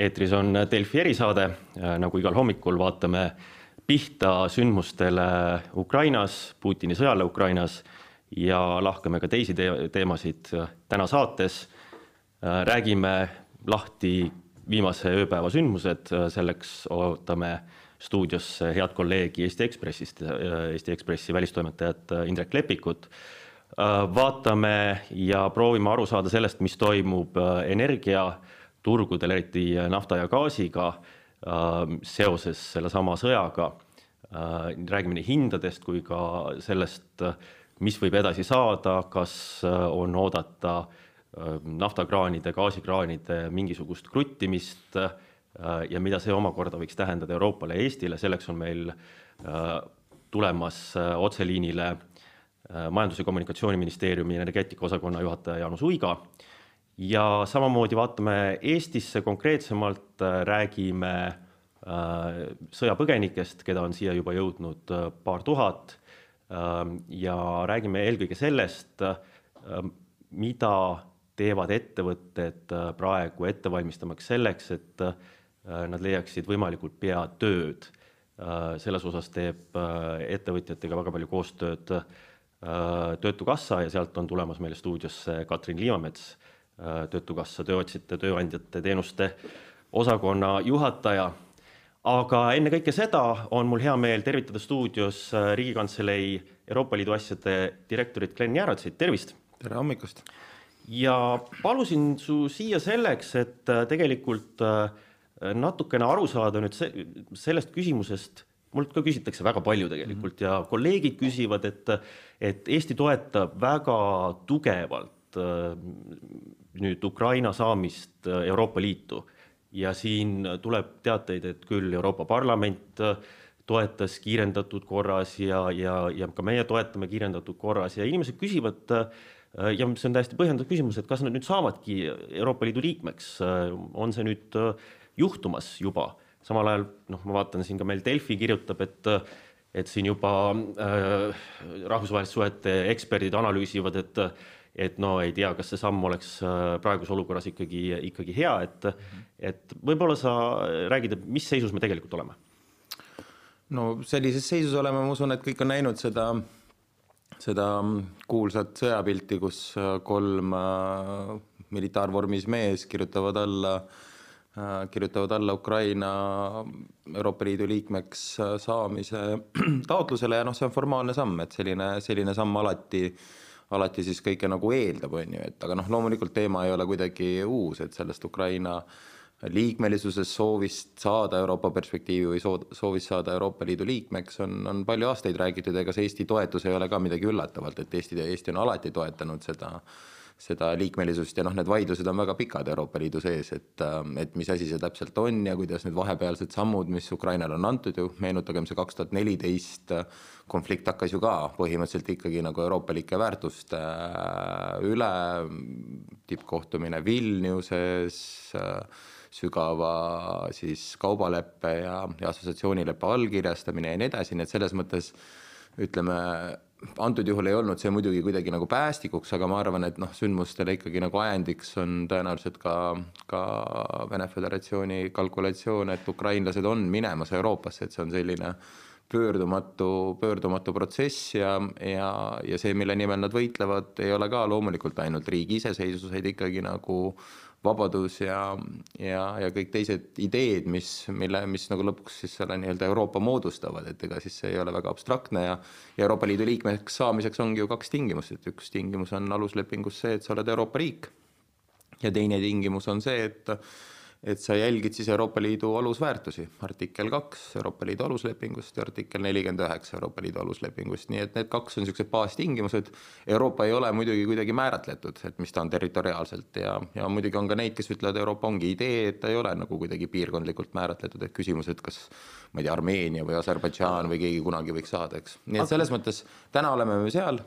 eetris on Delfi erisaade, nagu igal hommikul vaatame pihta sündmustele Ukrainas, Putini sõjale Ukrainas ja lahkame ka teisi te teemasid täna saates. räägime lahti viimase ööpäeva sündmused, selleks ootame stuudiosse head kolleegi Eesti Ekspressist, Eesti Ekspressi välistoimetajat Indrek Lepikut. Vaatame ja proovime aru saada sellest, mis toimub energiaturgudel, eriti nafta ja gaasiga seoses sellesama sõjaga. räägime nii hindadest kui ka sellest, mis võib edasi saada, kas on oodata naftakraanide, gaasikraanide mingisugust kruttimist ja mida see omakorda võiks tähendada Euroopale ja Eestile, selleks on meil tulemas otseliinile majandus- ja kommunikatsiooniministeeriumi energeetika osakonna juhataja Jaanus Uiga. Ja samamoodi vaatame Eestisse konkreetsemalt, räägime sõjapõgenikest, keda on siia juba jõudnud paar tuhat. ja räägime eelkõige sellest, mida teevad ettevõtted praegu ette valmistamaks selleks, et nad leiaksid võimalikult pea tööd. selles osas teeb ettevõtjatega väga palju koostööd Töötukassa ja sealt on tulemas meile stuudiosse Katrin Liivamets, Töötukassa tööotsijate, tööandjate teenuste osakonna juhataja. aga ennekõike seda on mul hea meel tervitada stuudios Riigikantselei Euroopa Liidu asjade direktorit Glen Järvetsit, tervist! tere hommikust! ja palusin su siia selleks, et tegelikult natukene aru saada nüüd se sellest küsimusest mult ka küsitakse väga palju tegelikult mm -hmm. ja kolleegid küsivad, et, et Eesti toetab väga tugevalt äh, nüüd Ukraina saamist äh, Euroopa Liitu. Ja siin tuleb teateid, et küll Euroopa Parlament äh, toetas kiirendatud korras ja, ja, ja ka meie toetame kiirendatud korras. Ja inimesed küsivad ja see on täiesti põhjendatud küsimus, et kas nad nüüd saavadki Euroopa Liidu liikmeks, on see nüüd juhtumas juba? Samal ajal noh, ma vaatan siin ka meil Delfi kirjutab, et et siin juba äh, rahvusvaheliste suhete eksperdid analüüsivad, et et no ei tea, kas see samm oleks äh, praeguses olukorras ikkagi, ikkagi hea, et et võib-olla sa räägid, et mis seisus me tegelikult oleme? no sellises seisus oleme, ma usun, et kõik on näinud seda, seda kuulsat sõjapilti, kus kolm äh, militaarvormis mees kirjutavad alla äh, Äh, kirjutavad alla Ukraina Euroopa Liidu liikmeks äh, saamise taotlusele ja noh, see on formaalne samm, et selline, selline samm alati, alati siis kõike nagu eeldab, on ju, et aga noh, loomulikult teema ei ole kuidagi uus, et sellest Ukraina liikmelisusest, soovist saada Euroopa perspektiivi või soovist saada Euroopa Liidu liikmeks on, on palju aastaid räägitud, ega see Eesti toetus ei ole ka midagi üllatavat, et Eesti, Eesti on alati toetanud seda seda liikmelisust ja noh, need vaidlused on väga pikad Euroopa Liidu sees, et, et mis asi see täpselt on ja kuidas need vahepealsed sammud, mis Ukrainale on antud ju, meenutagem see kaks tuhat neliteist konflikt hakkas ju ka põhimõtteliselt ikkagi nagu euroopalike väärtuste äh, üle, tippkohtumine Vilniuses, sügava siis kaubaleppe ja, ja assotsiatsioonileppe allkirjastamine ja nii edasi, nii et selles mõttes ütleme antud juhul ei olnud see muidugi kuidagi nagu päästikuks, aga ma arvan, et noh, sündmustele ikkagi nagu ajendiks on tõenäoliselt ka, ka Vene Föderatsiooni kalkulatsioon, et ukrainlased on minemas Euroopasse, et see on selline pöördumatu, pöördumatu protsess ja, ja, ja see, mille nimel nad võitlevad, ei ole ka loomulikult ainult riigi iseseisvus, vaid ikkagi nagu vabadus ja, ja, ja kõik teised ideed, mis, mille, mis nagu lõpuks siis selle nii-öelda Euroopa moodustavad, et ega siis see ei ole väga abstraktne ja ja Euroopa Liidu liikmeks saamiseks ongi ju kaks tingimust, et üks tingimus on aluslepingus see, et sa oled Euroopa riik ja teine tingimus on see, et et sa jälgid siis Euroopa Liidu alusväärtusi, artikkel kaks Euroopa Liidu aluslepingust ja artikkel nelikümmend üheksa Euroopa Liidu aluslepingust, nii et need kaks on niisugused baastingimused. Euroopa ei ole muidugi kuidagi määratletud, et mis ta on territoriaalselt ja, ja muidugi on ka neid, kes ütlevad, Euroopa ongi idee, et ta ei ole nagu kuidagi piirkondlikult määratletud, et küsimus, et kas ma ei tea, Armeenia või Aserbaidžaan või keegi kunagi võiks saada, eks. nii et selles mõttes täna oleme me seal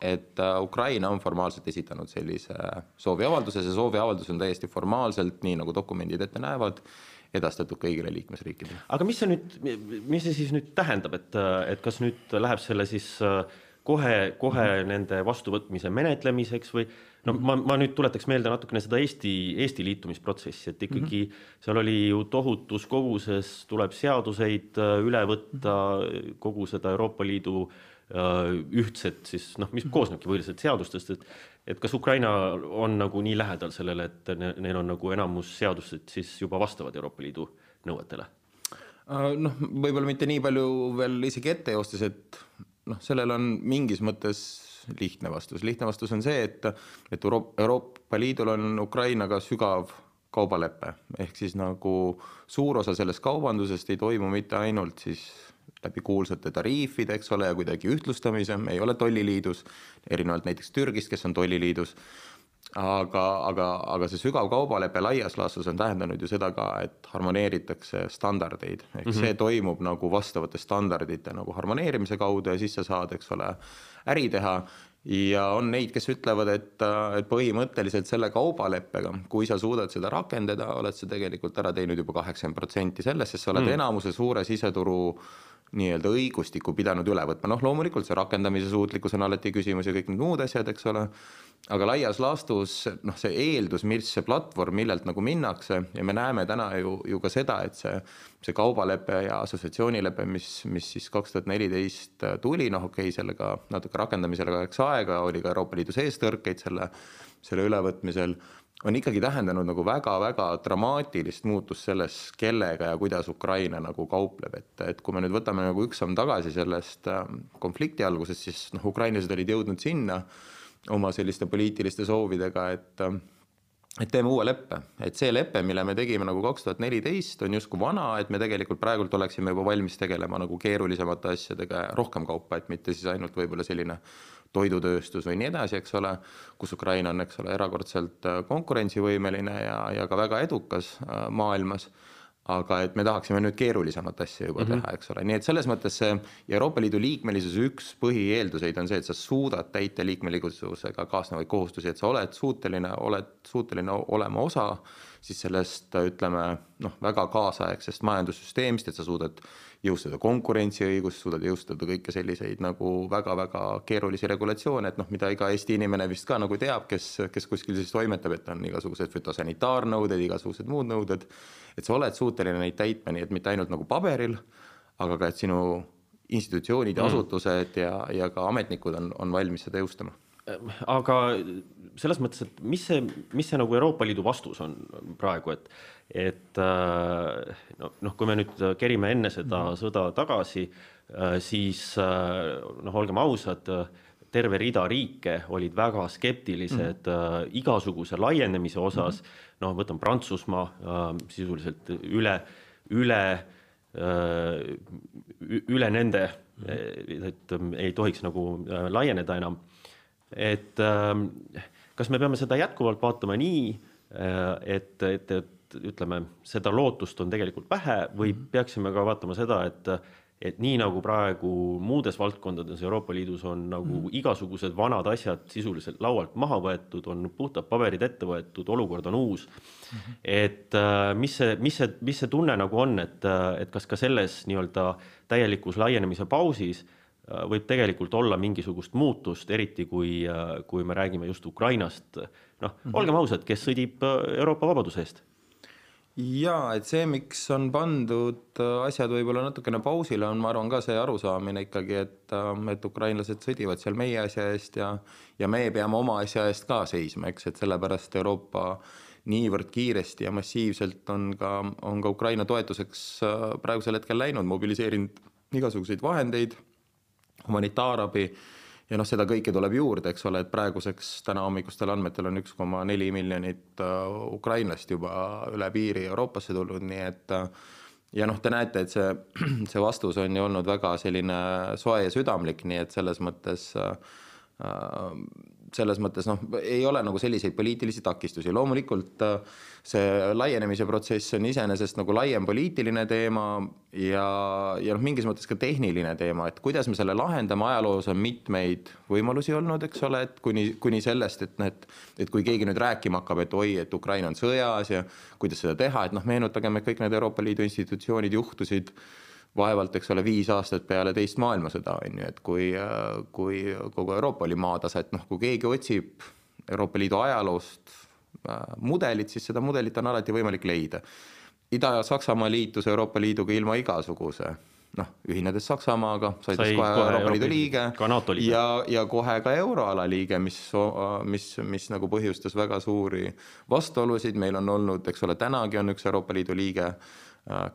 et äh, Ukraina on formaalselt esitanud sellise sooviavalduse, see sooviavaldus on täiesti formaalselt, nii nagu dokumendid ette näevad, edastatud kõigile liikmesriikidele. aga mis see nüüd, mis see siis nüüd tähendab, et, et kas nüüd läheb selle siis kohe, kohe nende vastuvõtmise menetlemiseks või no ma, ma nüüd tuletaks meelde natukene seda Eesti, Eesti liitumisprotsessi, et ikkagi mm -hmm. seal oli ju tohutus koguses, tuleb seaduseid äh, üle võtta, kogu seda Euroopa Liidu äh, ühtset siis noh, mis koosnebki põhiliselt seadustest, et et kas Ukraina on nagu nii lähedal sellele, et ne, neil on nagu enamus seadused siis juba vastavad Euroopa Liidu nõuetele? Äh, noh, võib-olla mitte nii palju veel isegi ette joostes, et noh, sellel on mingis mõttes lihtne vastus, lihtne vastus on see, et, et Euroopa, Euroopa Liidul on Ukrainaga sügav kaubalepe, ehk siis nagu suur osa sellest kaubandusest ei toimu mitte ainult siis läbi kuulsate tariifide, eks ole, ja kuidagi ühtlustamise, me ei ole tolliliidus, erinevalt näiteks Türgist, kes on tolliliidus aga, aga, aga see sügav kaubalepe laias laastus on tähendanud ju seda ka, et harmoneeritakse standardeid, ehk mm -hmm. see toimub nagu vastavate standardite nagu harmoneerimise kaudu ja siis sa saad, eks ole, äri teha ja on neid, kes ütlevad, et, et põhimõtteliselt selle kaubaleppega, kui sa suudad seda rakendada, oled sa tegelikult ära teinud juba kaheksakümmend protsenti sellest, sest sa oled mm. enamuse suure siseturu nii-öelda õigustikku pidanud üle võtma, noh loomulikult see rakendamise suutlikkus on alati küsimus ja kõik need muud asjad, eks ole aga laias laastus noh, see eeldus, mis see platvorm, millelt nagu minnakse ja me näeme täna ju, ju ka seda, et see, see kaubalepe ja assotsiatsioonilepe, mis, mis siis kaks tuhat neliteist tuli, noh okei okay,, sellega natuke rakendamisele läks aega, oli ka Euroopa Liidu sees tõrkeid selle, selle ülevõtmisel, on ikkagi tähendanud nagu väga-väga dramaatilist muutust selles, kellega ja kuidas Ukraina nagu kaupleb, et, et kui me nüüd võtame nagu üks samm tagasi sellest äh, konflikti algusest, siis noh, ukrainlased olid jõudnud sinna oma selliste poliitiliste soovidega, et et teeme uue leppe, et see lepe, mille me tegime nagu kaks tuhat neliteist, on justkui vana, et me tegelikult praegult oleksime juba valmis tegelema nagu keerulisemate asjadega ja rohkem kaupa, et mitte siis ainult võib-olla selline toidutööstus või nii edasi, eks ole, kus Ukraina on, eks ole, erakordselt konkurentsivõimeline ja, ja ka väga edukas äh, maailmas aga et me tahaksime nüüd keerulisemat asja juba mm -hmm. teha, eks ole, nii et selles mõttes see Euroopa Liidu liikmelisuse üks põhieelduseid on see, et sa suudad täita liikmelisusega kaasnevaid kohustusi, et sa oled suuteline, oled suuteline olema osa siis sellest ütleme noh, väga kaasaegsest majandussüsteemist, et sa suudad jõustada konkurentsiõigust, suudad jõustada kõike selliseid nagu väga-väga keerulisi regulatsioone, et noh, mida iga Eesti inimene vist ka nagu teab, kes, kes kuskil siis toimetab, et on igasugused fütosanitaarnõuded, igasugused muud nõuded, et sa oled suuteline neid täitma, nii et mitte ainult nagu paberil, aga ka, et sinu institutsioonid ja mm. asutused ja, ja ka ametnikud on, on valmis seda jõustama aga selles mõttes, et mis see, mis see nagu Euroopa Liidu vastus on praegu, et et äh, no, noh, kui me nüüd kerime enne seda mm -hmm. sõda tagasi, äh, siis äh, noh, olgem ausad, terve rida riike olid väga skeptilised mm -hmm. igasuguse laienemise osas mm. -hmm. noh, võtame Prantsusmaa sisuliselt üle, üle, üle nende, mhm. et ei tohiks nagu laieneda enam. Et kas me peame seda jätkuvalt vaatama nii, et, et, et ütleme, seda lootust on tegelikult vähe või mhm. peaksime ka vaatama seda, et et nii nagu praegu muudes valdkondades Euroopa Liidus on nagu mm. igasugused vanad asjad sisuliselt laualt maha võetud, on puhtad paberid ette võetud, olukord on uus mm. -hmm. et äh, mis see, mis see, mis see tunne nagu on, et, äh, et kas ka selles nii-öelda täielikus laienemise pausis äh, võib tegelikult olla mingisugust muutust, eriti kui, kui me räägime just Ukrainast. noh mm -hmm., olgem ausad, kes sõdib Euroopa vabaduse eest jaa, et see, miks on pandud äh, asjad võib-olla natukene pausile, on, ma arvan, ka see arusaamine ikkagi, et, äh, et ukrainlased sõdivad seal meie asja eest ja ja meie peame oma asja eest ka seisma, eks, et sellepärast Euroopa niivõrd kiiresti ja massiivselt on ka, on ka Ukraina toetuseks äh, praegusel hetkel läinud, mobiliseerinud igasuguseid vahendeid, humanitaarabi ja noh, seda kõike tuleb juurde, eks ole, et praeguseks täna hommikustel andmetel on üks koma neli miljonit äh, ukrainlast juba üle piiri Euroopasse tulnud, nii et äh, ja noh, te näete, et see, see vastus on ju olnud väga selline soe ja südamlik, nii et selles mõttes äh, selles mõttes noh, ei ole nagu selliseid poliitilisi takistusi, loomulikult äh, see laienemise protsess on iseenesest nagu laiem poliitiline teema ja, ja noh, mingis mõttes ka tehniline teema, et kuidas me selle lahendame, ajaloos on mitmeid võimalusi olnud, eks ole, et kuni, kuni sellest, et noh, et et kui keegi nüüd rääkima hakkab, et oi, et Ukraina on sõjas ja kuidas seda teha, et noh, meenutagem, et kõik need Euroopa Liidu institutsioonid juhtusid vaevalt, eks ole, viis aastat peale teist maailmasõda, on ju, et kui, kui kogu Euroopa oli maatasa, et noh, kui keegi otsib Euroopa Liidu ajaloost mudelit, siis seda mudelit on alati võimalik leida. Ida-Saksamaa liitus Euroopa Liiduga ilma igasuguse noh, ühinedes Saksamaaga, sai tast kohe Euroopa Liidu liige, liige. ja, ja kohe ka euroala liige, mis, mis, mis nagu põhjustas väga suuri vastuolusid, meil on olnud, eks ole, tänagi on üks Euroopa Liidu liige Äh,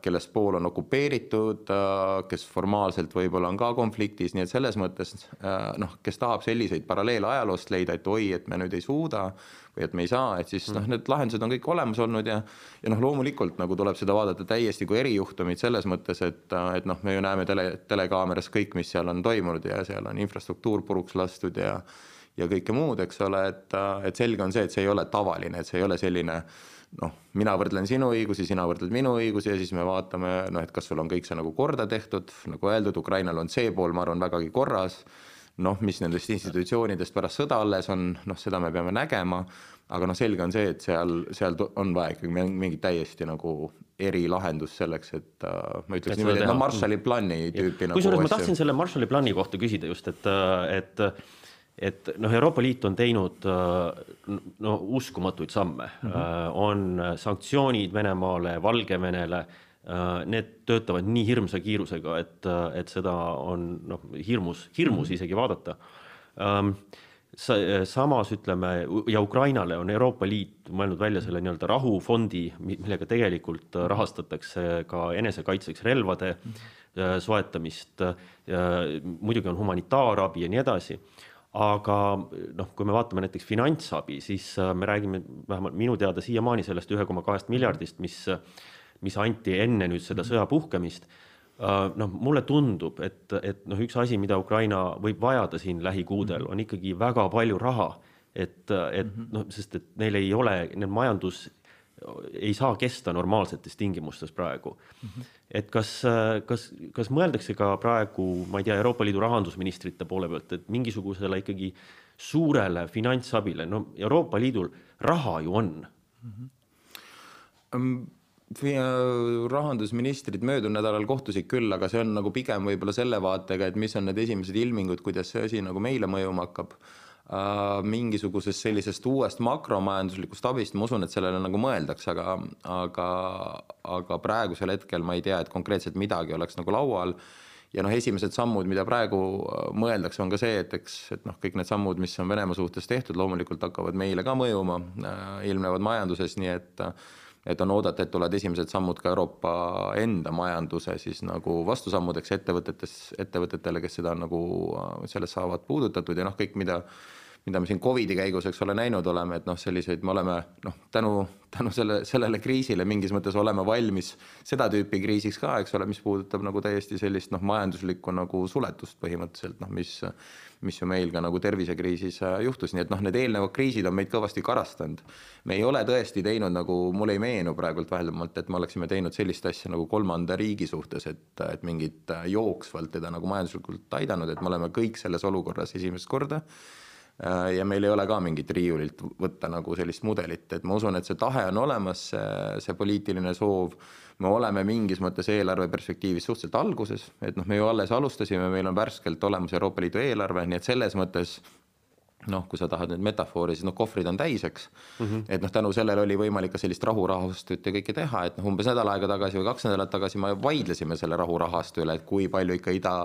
kellest pool on okupeeritud, äh, kes formaalselt võib-olla on ka konfliktis, nii et selles mõttes äh, noh, kes tahab selliseid paralleele ajaloost leida, et oi, et me nüüd ei suuda või et me ei saa, et siis noh, need lahendused on kõik olemas olnud ja ja noh, loomulikult nagu tuleb seda vaadata täiesti kui erijuhtumit selles mõttes, et, et noh, me ju näeme tele, telekaameras kõik, mis seal on toimunud ja seal on infrastruktuur puruks lastud ja ja kõike muud, eks ole, et, et selge on see, et see ei ole tavaline, et see ei ole selline noh, mina võrdlen sinu õigusi, sina võrdled minu õigusi ja siis me vaatame, noh, et kas sul on kõik see nagu korda tehtud, nagu öeldud, Ukrainal on see pool, ma arvan, vägagi korras, noh, mis nendest institutsioonidest pärast sõda alles on, noh, seda me peame nägema, aga noh, selge on see, et seal, seal on vaja ikkagi mingit täiesti nagu erilahendust selleks, et uh, ma ütleks niimoodi, et no Marshalli plaani tüüpi nagu kusjuures ma tahtsin selle Marshalli plaani kohta küsida just, et, et et noh, Euroopa Liit on teinud äh, no uskumatuid samme mm, -hmm. on sanktsioonid Venemaale, Valgevenele, äh, need töötavad nii hirmsa kiirusega, et, et seda on noh, hirmus, hirmus -hmm. isegi vaadata. Ähm, samas ütleme ja Ukrainale on Euroopa Liit mõelnud välja selle nii-öelda rahufondi, millega tegelikult rahastatakse ka enesekaitseks relvade -hmm. soetamist. muidugi on humanitaarabi ja nii edasi aga noh, kui me vaatame näiteks finantsabi, siis äh, me räägime vähemalt minu teada siiamaani sellest ühe koma kahest miljardist, mis, mis anti enne nüüd seda sõja puhkemist. Äh, noh, mulle tundub, et, et noh, üks asi, mida Ukraina võib vajada siin lähikuudel, on ikkagi väga palju raha. et, et mhm. noh, sest et neil ei ole, neil majandus ei saa kesta normaalsetes tingimustes praegu mm. -hmm. et kas, kas, kas mõeldakse ka praegu, ma ei tea, Euroopa Liidu rahandusministrite poole pealt, et mingisugusele ikkagi suurele finantsabile, no Euroopa Liidul raha ju on mm. -hmm. rahandusministrid möödunud nädalal kohtusid küll, aga see on nagu pigem võib-olla selle vaatega, et mis on need esimesed ilmingud, kuidas see asi nagu meile mõjuma hakkab mingisugusest sellisest uuest makromajanduslikust abist, ma usun, et sellele nagu mõeldakse, aga, aga, aga praegusel hetkel ma ei tea, et konkreetselt midagi oleks nagu laual. ja noh, esimesed sammud, mida praegu äh, mõeldakse, on ka see, et eks, et noh, kõik need sammud, mis on Venemaa suhtes tehtud, loomulikult hakkavad meile ka mõjuma, äh, ilmnevad majanduses, nii et et on oodata, et tulevad esimesed sammud ka Euroopa enda majanduse siis nagu vastusammudeks ettevõtetes, ettevõtetele, kes seda nagu, sellest saavad puudutatud ja noh, kõik, mida mida me siin Covidi käigus, eks ole, näinud oleme, et noh, selliseid me oleme noh, tänu, tänu selle, sellele kriisile mingis mõttes oleme valmis seda tüüpi kriisiks ka, eks ole, mis puudutab nagu täiesti sellist noh, majanduslikku nagu suletust põhimõtteliselt noh, mis mis ju meil ka nagu tervisekriisis äh, juhtus, nii et noh, need eelnevad kriisid on meid kõvasti karastanud. me ei ole tõesti teinud nagu, mulle ei meenu praegult vaheldumalt, et me oleksime teinud sellist asja nagu kolmanda riigi suhtes, et, et mingit äh, jooksvalt teda nagu majanduslikult aidanud, et me oleme kõik selles olukorras esimest korda Äh, ja meil ei ole ka mingit riiulilt võtta nagu sellist mudelit, et ma usun, et see tahe on olemas, see, see poliitiline soov. Me oleme mingis mõttes eelarve perspektiivis suhteliselt alguses, et noh, me ju alles alustasime, meil on värskelt olemas Euroopa Liidu eelarve, nii et selles mõttes noh, kui sa tahad nüüd metafoori, siis noh, kohvrid on täis, eks mm. -hmm. et noh, tänu sellele oli võimalik ka sellist rahurahastut ja kõike teha, et noh, umbes nädal aega tagasi või kaks nädalat tagasi me vaidlesime selle rahurahastu üle, et kui palju ikka ida,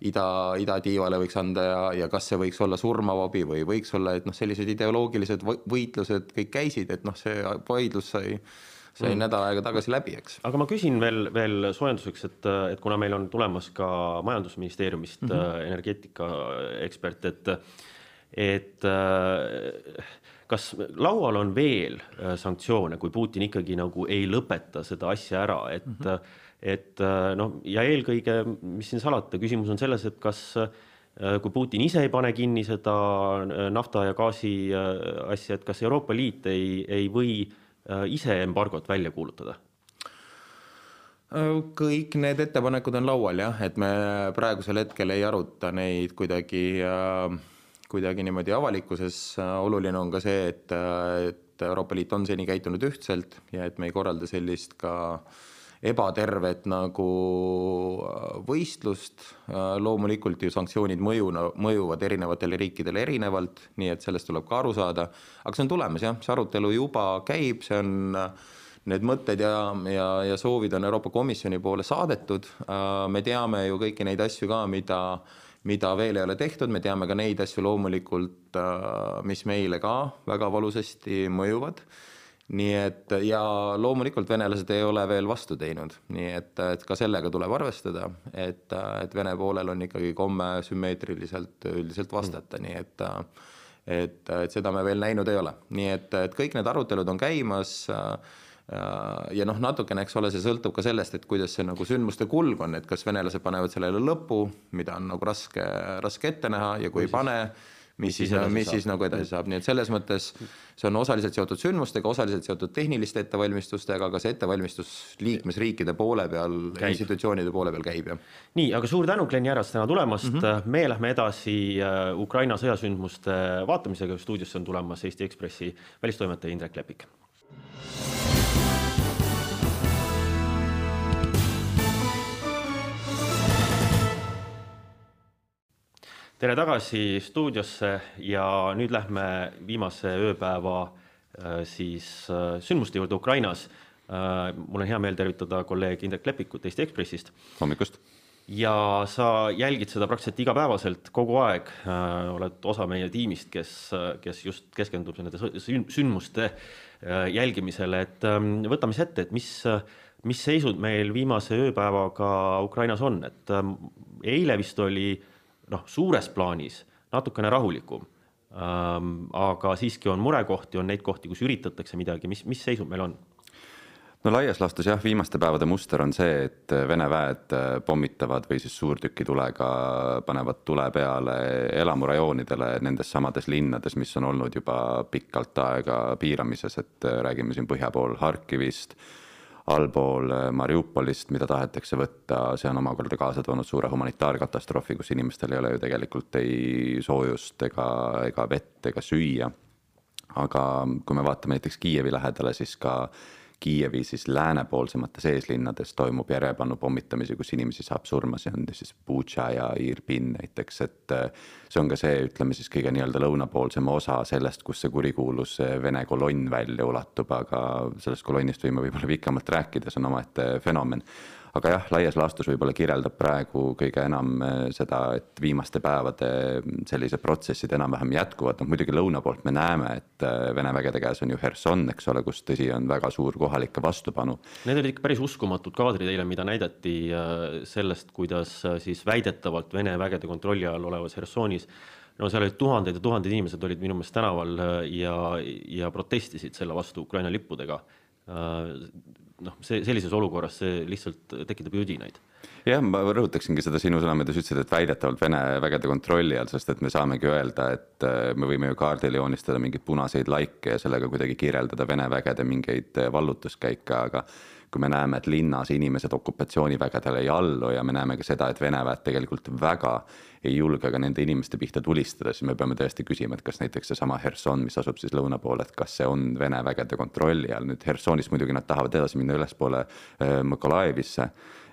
ida, idatiivale võiks anda ja, ja kas see võiks olla surmav abi või võiks olla, et noh, sellised ideoloogilised võitlused kõik käisid, et noh, see vaidlus sai sai mm. nädal aega tagasi läbi, eks. aga ma küsin veel, veel soojenduseks, et, et kuna meil on tulemas ka majandusministeeriumist mm -hmm. energeetikaekspert, et et äh, kas laual on veel äh, sanktsioone, kui Putin ikkagi nagu ei lõpeta seda asja ära, et mm, -hmm. et noh, ja eelkõige, mis siin salata, küsimus on selles, et kas kui Putin ise ei pane kinni seda nafta ja gaasi asja, et kas Euroopa Liit ei, ei või ise embargot välja kuulutada? kõik need ettepanekud on laual jah, et me praegusel hetkel ei aruta neid kuidagi äh, kuidagi niimoodi avalikkuses, äh, oluline on ka see, et, äh, et Euroopa Liit on seni käitunud ühtselt ja et me ei korralda sellist ka ebatervet nagu võistlust. loomulikult ju sanktsioonid mõju, mõjuvad erinevatele riikidele erinevalt, nii et sellest tuleb ka aru saada. aga see on tulemas jah, see arutelu juba käib, see on need mõtted ja, ja, ja soovid on Euroopa Komisjoni poole saadetud. me teame ju kõiki neid asju ka, mida mida veel ei ole tehtud, me teame ka neid asju loomulikult, mis meile ka väga valusasti mõjuvad nii et ja loomulikult venelased ei ole veel vastu teinud, nii et, et ka sellega tuleb arvestada, et, et Vene poolel on ikkagi komme sümmeetriliselt üldiselt vastata. Mm., nii et et, et seda me veel näinud ei ole, nii et, et kõik need arutelud on käimas ja noh, natukene, eks ole, see sõltub ka sellest, et kuidas see nagu sündmuste kulg on, et kas venelased panevad sellele lõpu, mida on nagu raske, raske ette näha ja kui ei pane, mis siis, mis siis nagu edasi saab, nii et selles mõttes see on osaliselt seotud sündmustega, osaliselt seotud tehniliste ettevalmistustega, aga see ettevalmistus liikmesriikide poole peal, institutsioonide poole peal käib, jah. nii, aga suur tänu, Glen Järas, täna tulemast. Mm, -hmm. me lähme edasi äh, Ukraina sõjasündmuste vaatamisega, stuudiosse on tulemas Eesti Ekspressi välistoimetaja Indrek Lepik tere tagasi stuudiosse ja nüüd lähme viimase ööpäeva äh, siis äh, sündmuste juurde Ukrainas. Äh, mul on hea meel tervitada kolleeg Indrek Lepikut Eesti Ekspressist. hommikust! ja sa jälgid seda praktiliselt igapäevaselt kogu aeg, oled osa meie tiimist, kes, kes just keskendub nende sündmuste jälgimisele, et ähm, võtame siis ette, et mis, mis seisud meil viimase ööpäevaga Ukrainas on, et ähm, eile vist oli noh, suures plaanis natukene rahulikum ähm,. aga siiski on murekohti, on neid kohti, kus üritatakse midagi, mis, mis seisud meil on? no laias laastus jah, viimaste päevade muster on see, et Vene väed pommitavad või siis suurtükitulega panevad tule peale elamurajoonidele nendes samades linnades, mis on olnud juba pikalt aega piiramises, et räägime siin põhja pool Harkivist allpool äh, Mariupolist, mida tahetakse võtta, see on omakorda kaasa toonud suure humanitaarkatastroofi, kus inimestel ei ole ju tegelikult ei soojust ega, ega vett ega süüa. aga kui me vaatame näiteks Kiievi lähedale, siis ka Kiievi siis läänepoolsemates eeslinnades toimub järjepanu pommitamisi, kus inimesi saab surma, see on siis Butša ja Irpin näiteks, et äh, see on ka see, ütleme siis kõige nii-öelda lõunapoolsem osa sellest, kus see kurikuulus Vene kolonn välja ulatub, aga sellest kolonnist võime võib-olla pikemalt rääkida, see on omaette fenomen aga jah, laias laastus võib-olla kirjeldab praegu kõige enam eh, seda, et viimaste päevade sellised protsessid enam-vähem jätkuvad, noh muidugi lõuna poolt me näeme, et eh, Vene vägede käes on ju Herson, eks ole, kus tõsi, on väga suur kohalike vastupanu. Need olid ikka päris uskumatud kaadrid eile, mida näidati eh, sellest, kuidas siis väidetavalt Vene vägede kontrolli all olevas Hersonis no seal olid tuhanded ja tuhanded inimesed olid minu meelest tänaval ja, ja protestisid selle vastu Ukraina lippudega noh, see sellises olukorras see lihtsalt tekitab judinaid. jah, ma rõhutaksingi seda sinu sõna, mida sa ütlesid, et väidetavalt Vene vägede kontrolli all, sest et me saamegi öelda, et äh, me võime ju kaardile joonistada mingeid punaseid laike ja sellega kuidagi kirjeldada Vene vägede mingeid äh, vallutuskäike, aga kui me näeme, et linnas inimesed okupatsioonivägedele ei allu ja me näeme ka seda, et Vene väed tegelikult väga ei julge ka nende inimeste pihta tulistada, siis me peame tõesti küsima, et kas näiteks seesama Herson, mis asub siis lõuna pool, et kas see on Vene vägede kontrolli all, nüüd Hersonist muidugi nad tahavad edasi minna ülespoole äh, Mõkolaevisse,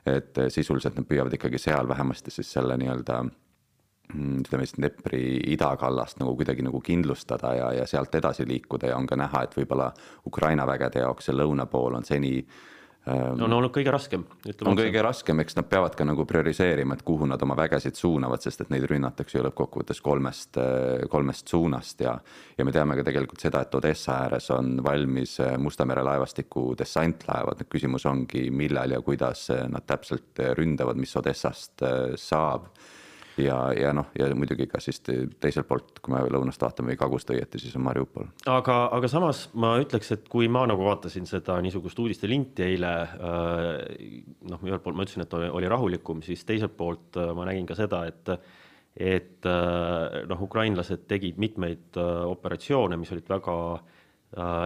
et äh, sisuliselt nad püüavad ikkagi seal vähemasti siis selle nii-öelda mm, ütleme siis Dnepri idakallast nagu kuidagi nagu kindlustada ja, ja sealt edasi liikuda ja on ka näha, et võib-olla Ukraina vägede jaoks see lõuna pool on seni on olnud kõige raskem. on kõige raskem, eks nad peavad ka nagu prioriseerima, et kuhu nad oma vägesid suunavad, sest et neid rünnatakse ju lõppkokkuvõttes kolmest, kolmest suunast ja ja me teame ka tegelikult seda, et Odessa ääres on valmis Musta mere laevastiku dessantlaevad, nüüd küsimus ongi, millal ja kuidas nad täpselt ründavad, mis Odessast saab ja, ja noh, ja muidugi ka siis teiselt poolt, kui me lõunast vaatame või kagust õieti, siis on Mariupol. aga, aga samas ma ütleks, et kui ma nagu vaatasin seda niisugust uudistelinti eile, äh, noh, ühelt poolt ma ütlesin, et oli rahulikum, siis teiselt poolt äh, ma nägin ka seda, et et äh, noh, ukrainlased tegid mitmeid operatsioone, mis olid väga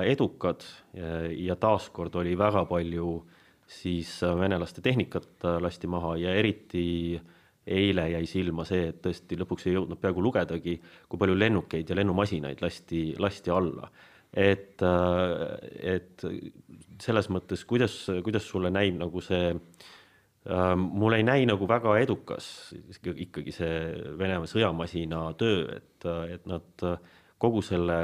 edukad ja, ja taaskord oli väga palju siis venelaste tehnikat lasti maha ja eriti äh, eile jäi silma see, et tõesti lõpuks ei jõudnud peaaegu lugedagi, kui palju lennukeid ja lennumasinaid lasti, lasti alla. et, et selles mõttes, kuidas, kuidas sulle näib nagu see äh,, mulle ei näi nagu väga edukas ikkagi see Venemaa sõjamasina töö, et, et nad kogu selle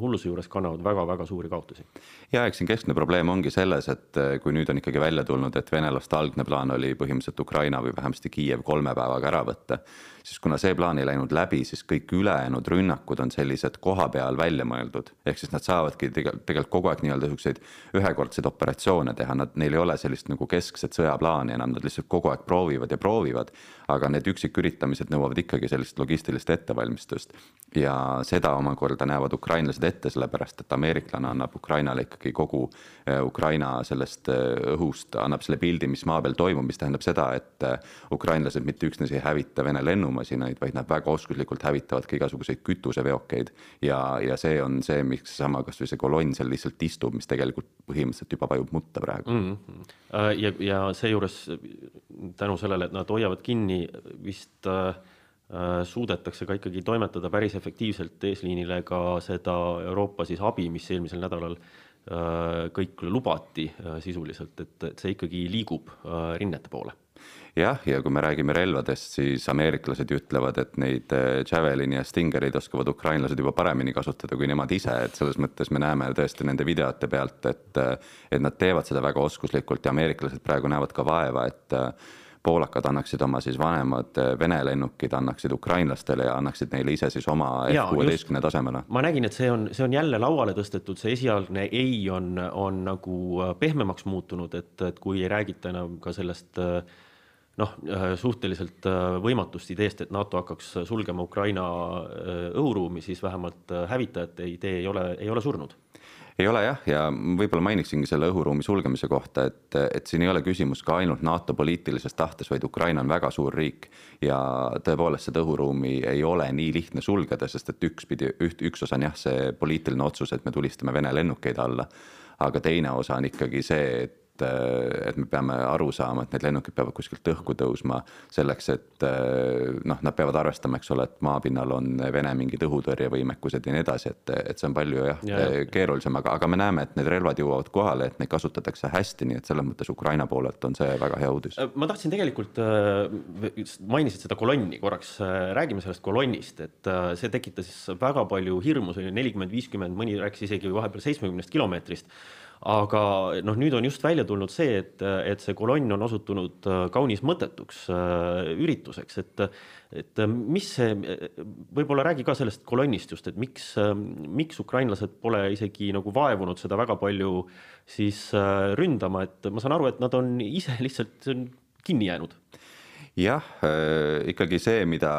hulluse juures kannavad väga-väga suuri kaotusi. ja eks siin keskne probleem ongi selles, et kui nüüd on ikkagi välja tulnud, et venelaste algne plaan oli põhimõtteliselt Ukraina või vähemasti Kiiev kolme päevaga ära võtta siis kuna see plaan ei läinud läbi, siis kõik ülejäänud rünnakud on sellised koha peal välja mõeldud. ehk siis nad saavadki tegelikult, tegelikult kogu aeg nii-öelda siukseid ühekordseid operatsioone teha, nad, neil ei ole sellist nagu keskset sõjaplaani enam, nad lihtsalt kogu aeg proovivad ja proovivad. aga need üksiküritamised nõuavad ikkagi sellist logistilist ettevalmistust. ja seda omakorda näevad ukrainlased ette, sellepärast et ameeriklane annab Ukrainale ikkagi kogu eh, Ukraina sellest eh, õhust, annab selle pildi, mis maa peal toimub, mis tähendab seda, et eh, ukrainlased mitte üksnes ei hävita Vene lennu lennumasinaid, vaid nad väga oskuslikult hävitavad ka igasuguseid kütuseveokeid. ja, ja see on see, miks seesama kasvõi see kolonn seal lihtsalt istub, mis tegelikult põhimõtteliselt juba vajub mutta praegu mm. -hmm. ja, ja seejuures tänu sellele, et nad hoiavad kinni, vist äh, äh, suudetakse ka ikkagi toimetada päris efektiivselt eesliinile ka seda Euroopa siis abi, mis eelmisel nädalal äh, kõik lubati sisuliselt, et, et see ikkagi liigub rinnete poole jah, ja kui me räägime relvadest, siis ameeriklased ütlevad, et neid äh, Javelini ja Stingereid oskavad ukrainlased juba paremini kasutada kui nemad ise, et selles mõttes me näeme tõesti nende videote pealt, et äh, et nad teevad seda väga oskuslikult ja ameeriklased praegu näevad ka vaeva, et äh, poolakad annaksid oma siis vanemad Vene lennukid, annaksid ukrainlastele ja annaksid neile ise siis oma F-kuueteistkümne tasemele. ma nägin, et see on, see on jälle lauale tõstetud, see esialgne ei on, on nagu pehmemaks muutunud, et, et kui ei räägita enam ka sellest äh, noh, äh, suhteliselt äh, võimatust ideest, et NATO hakkaks sulgema Ukraina äh, õhuruumi, siis vähemalt hävitajate idee ei ole, ei ole surnud. Ei ole jah, ja võib-olla mainiksingi selle õhuruumi sulgemise kohta, et, et siin ei ole küsimus ka ainult NATO poliitilises tahtes, vaid Ukraina on väga suur riik. Ja tõepoolest seda õhuruumi ei ole nii lihtne sulgeda, sest et üks pidi, üht, üks osa on jah, see poliitiline otsus, et me tulistame Vene lennukeid alla, aga teine osa on ikkagi see, et et, et me peame aru saama, et need lennukid peavad kuskilt õhku tõusma selleks, et noh, nad peavad arvestama, eks ole, et maapinnal on Vene mingid õhutõrjevõimekused ja nii edasi, et, et see on palju jah ja, ja. keerulisem, aga, aga me näeme, et need relvad jõuavad kohale, et neid kasutatakse hästi, nii et selles mõttes Ukraina poolelt on see väga hea uudis. ma tahtsin tegelikult, mainisid seda kolonni korraks, räägime sellest kolonnist, et see tekitas väga palju hirmu, see oli nelikümmend, viiskümmend, mõni rääkis isegi vahepeal seitsmekümnest kilomeetrist aga noh, nüüd on just välja tulnud see, et, et see kolonn on osutunud äh, kaunis mõttetuks äh, ürituseks, et et mis see, võib-olla räägi ka sellest kolonnist just, et miks, miks ukrainlased pole isegi nagu vaevunud seda väga palju siis äh, ründama, et ma saan aru, et nad on ise lihtsalt kinni jäänud jah äh,, ikkagi see, mida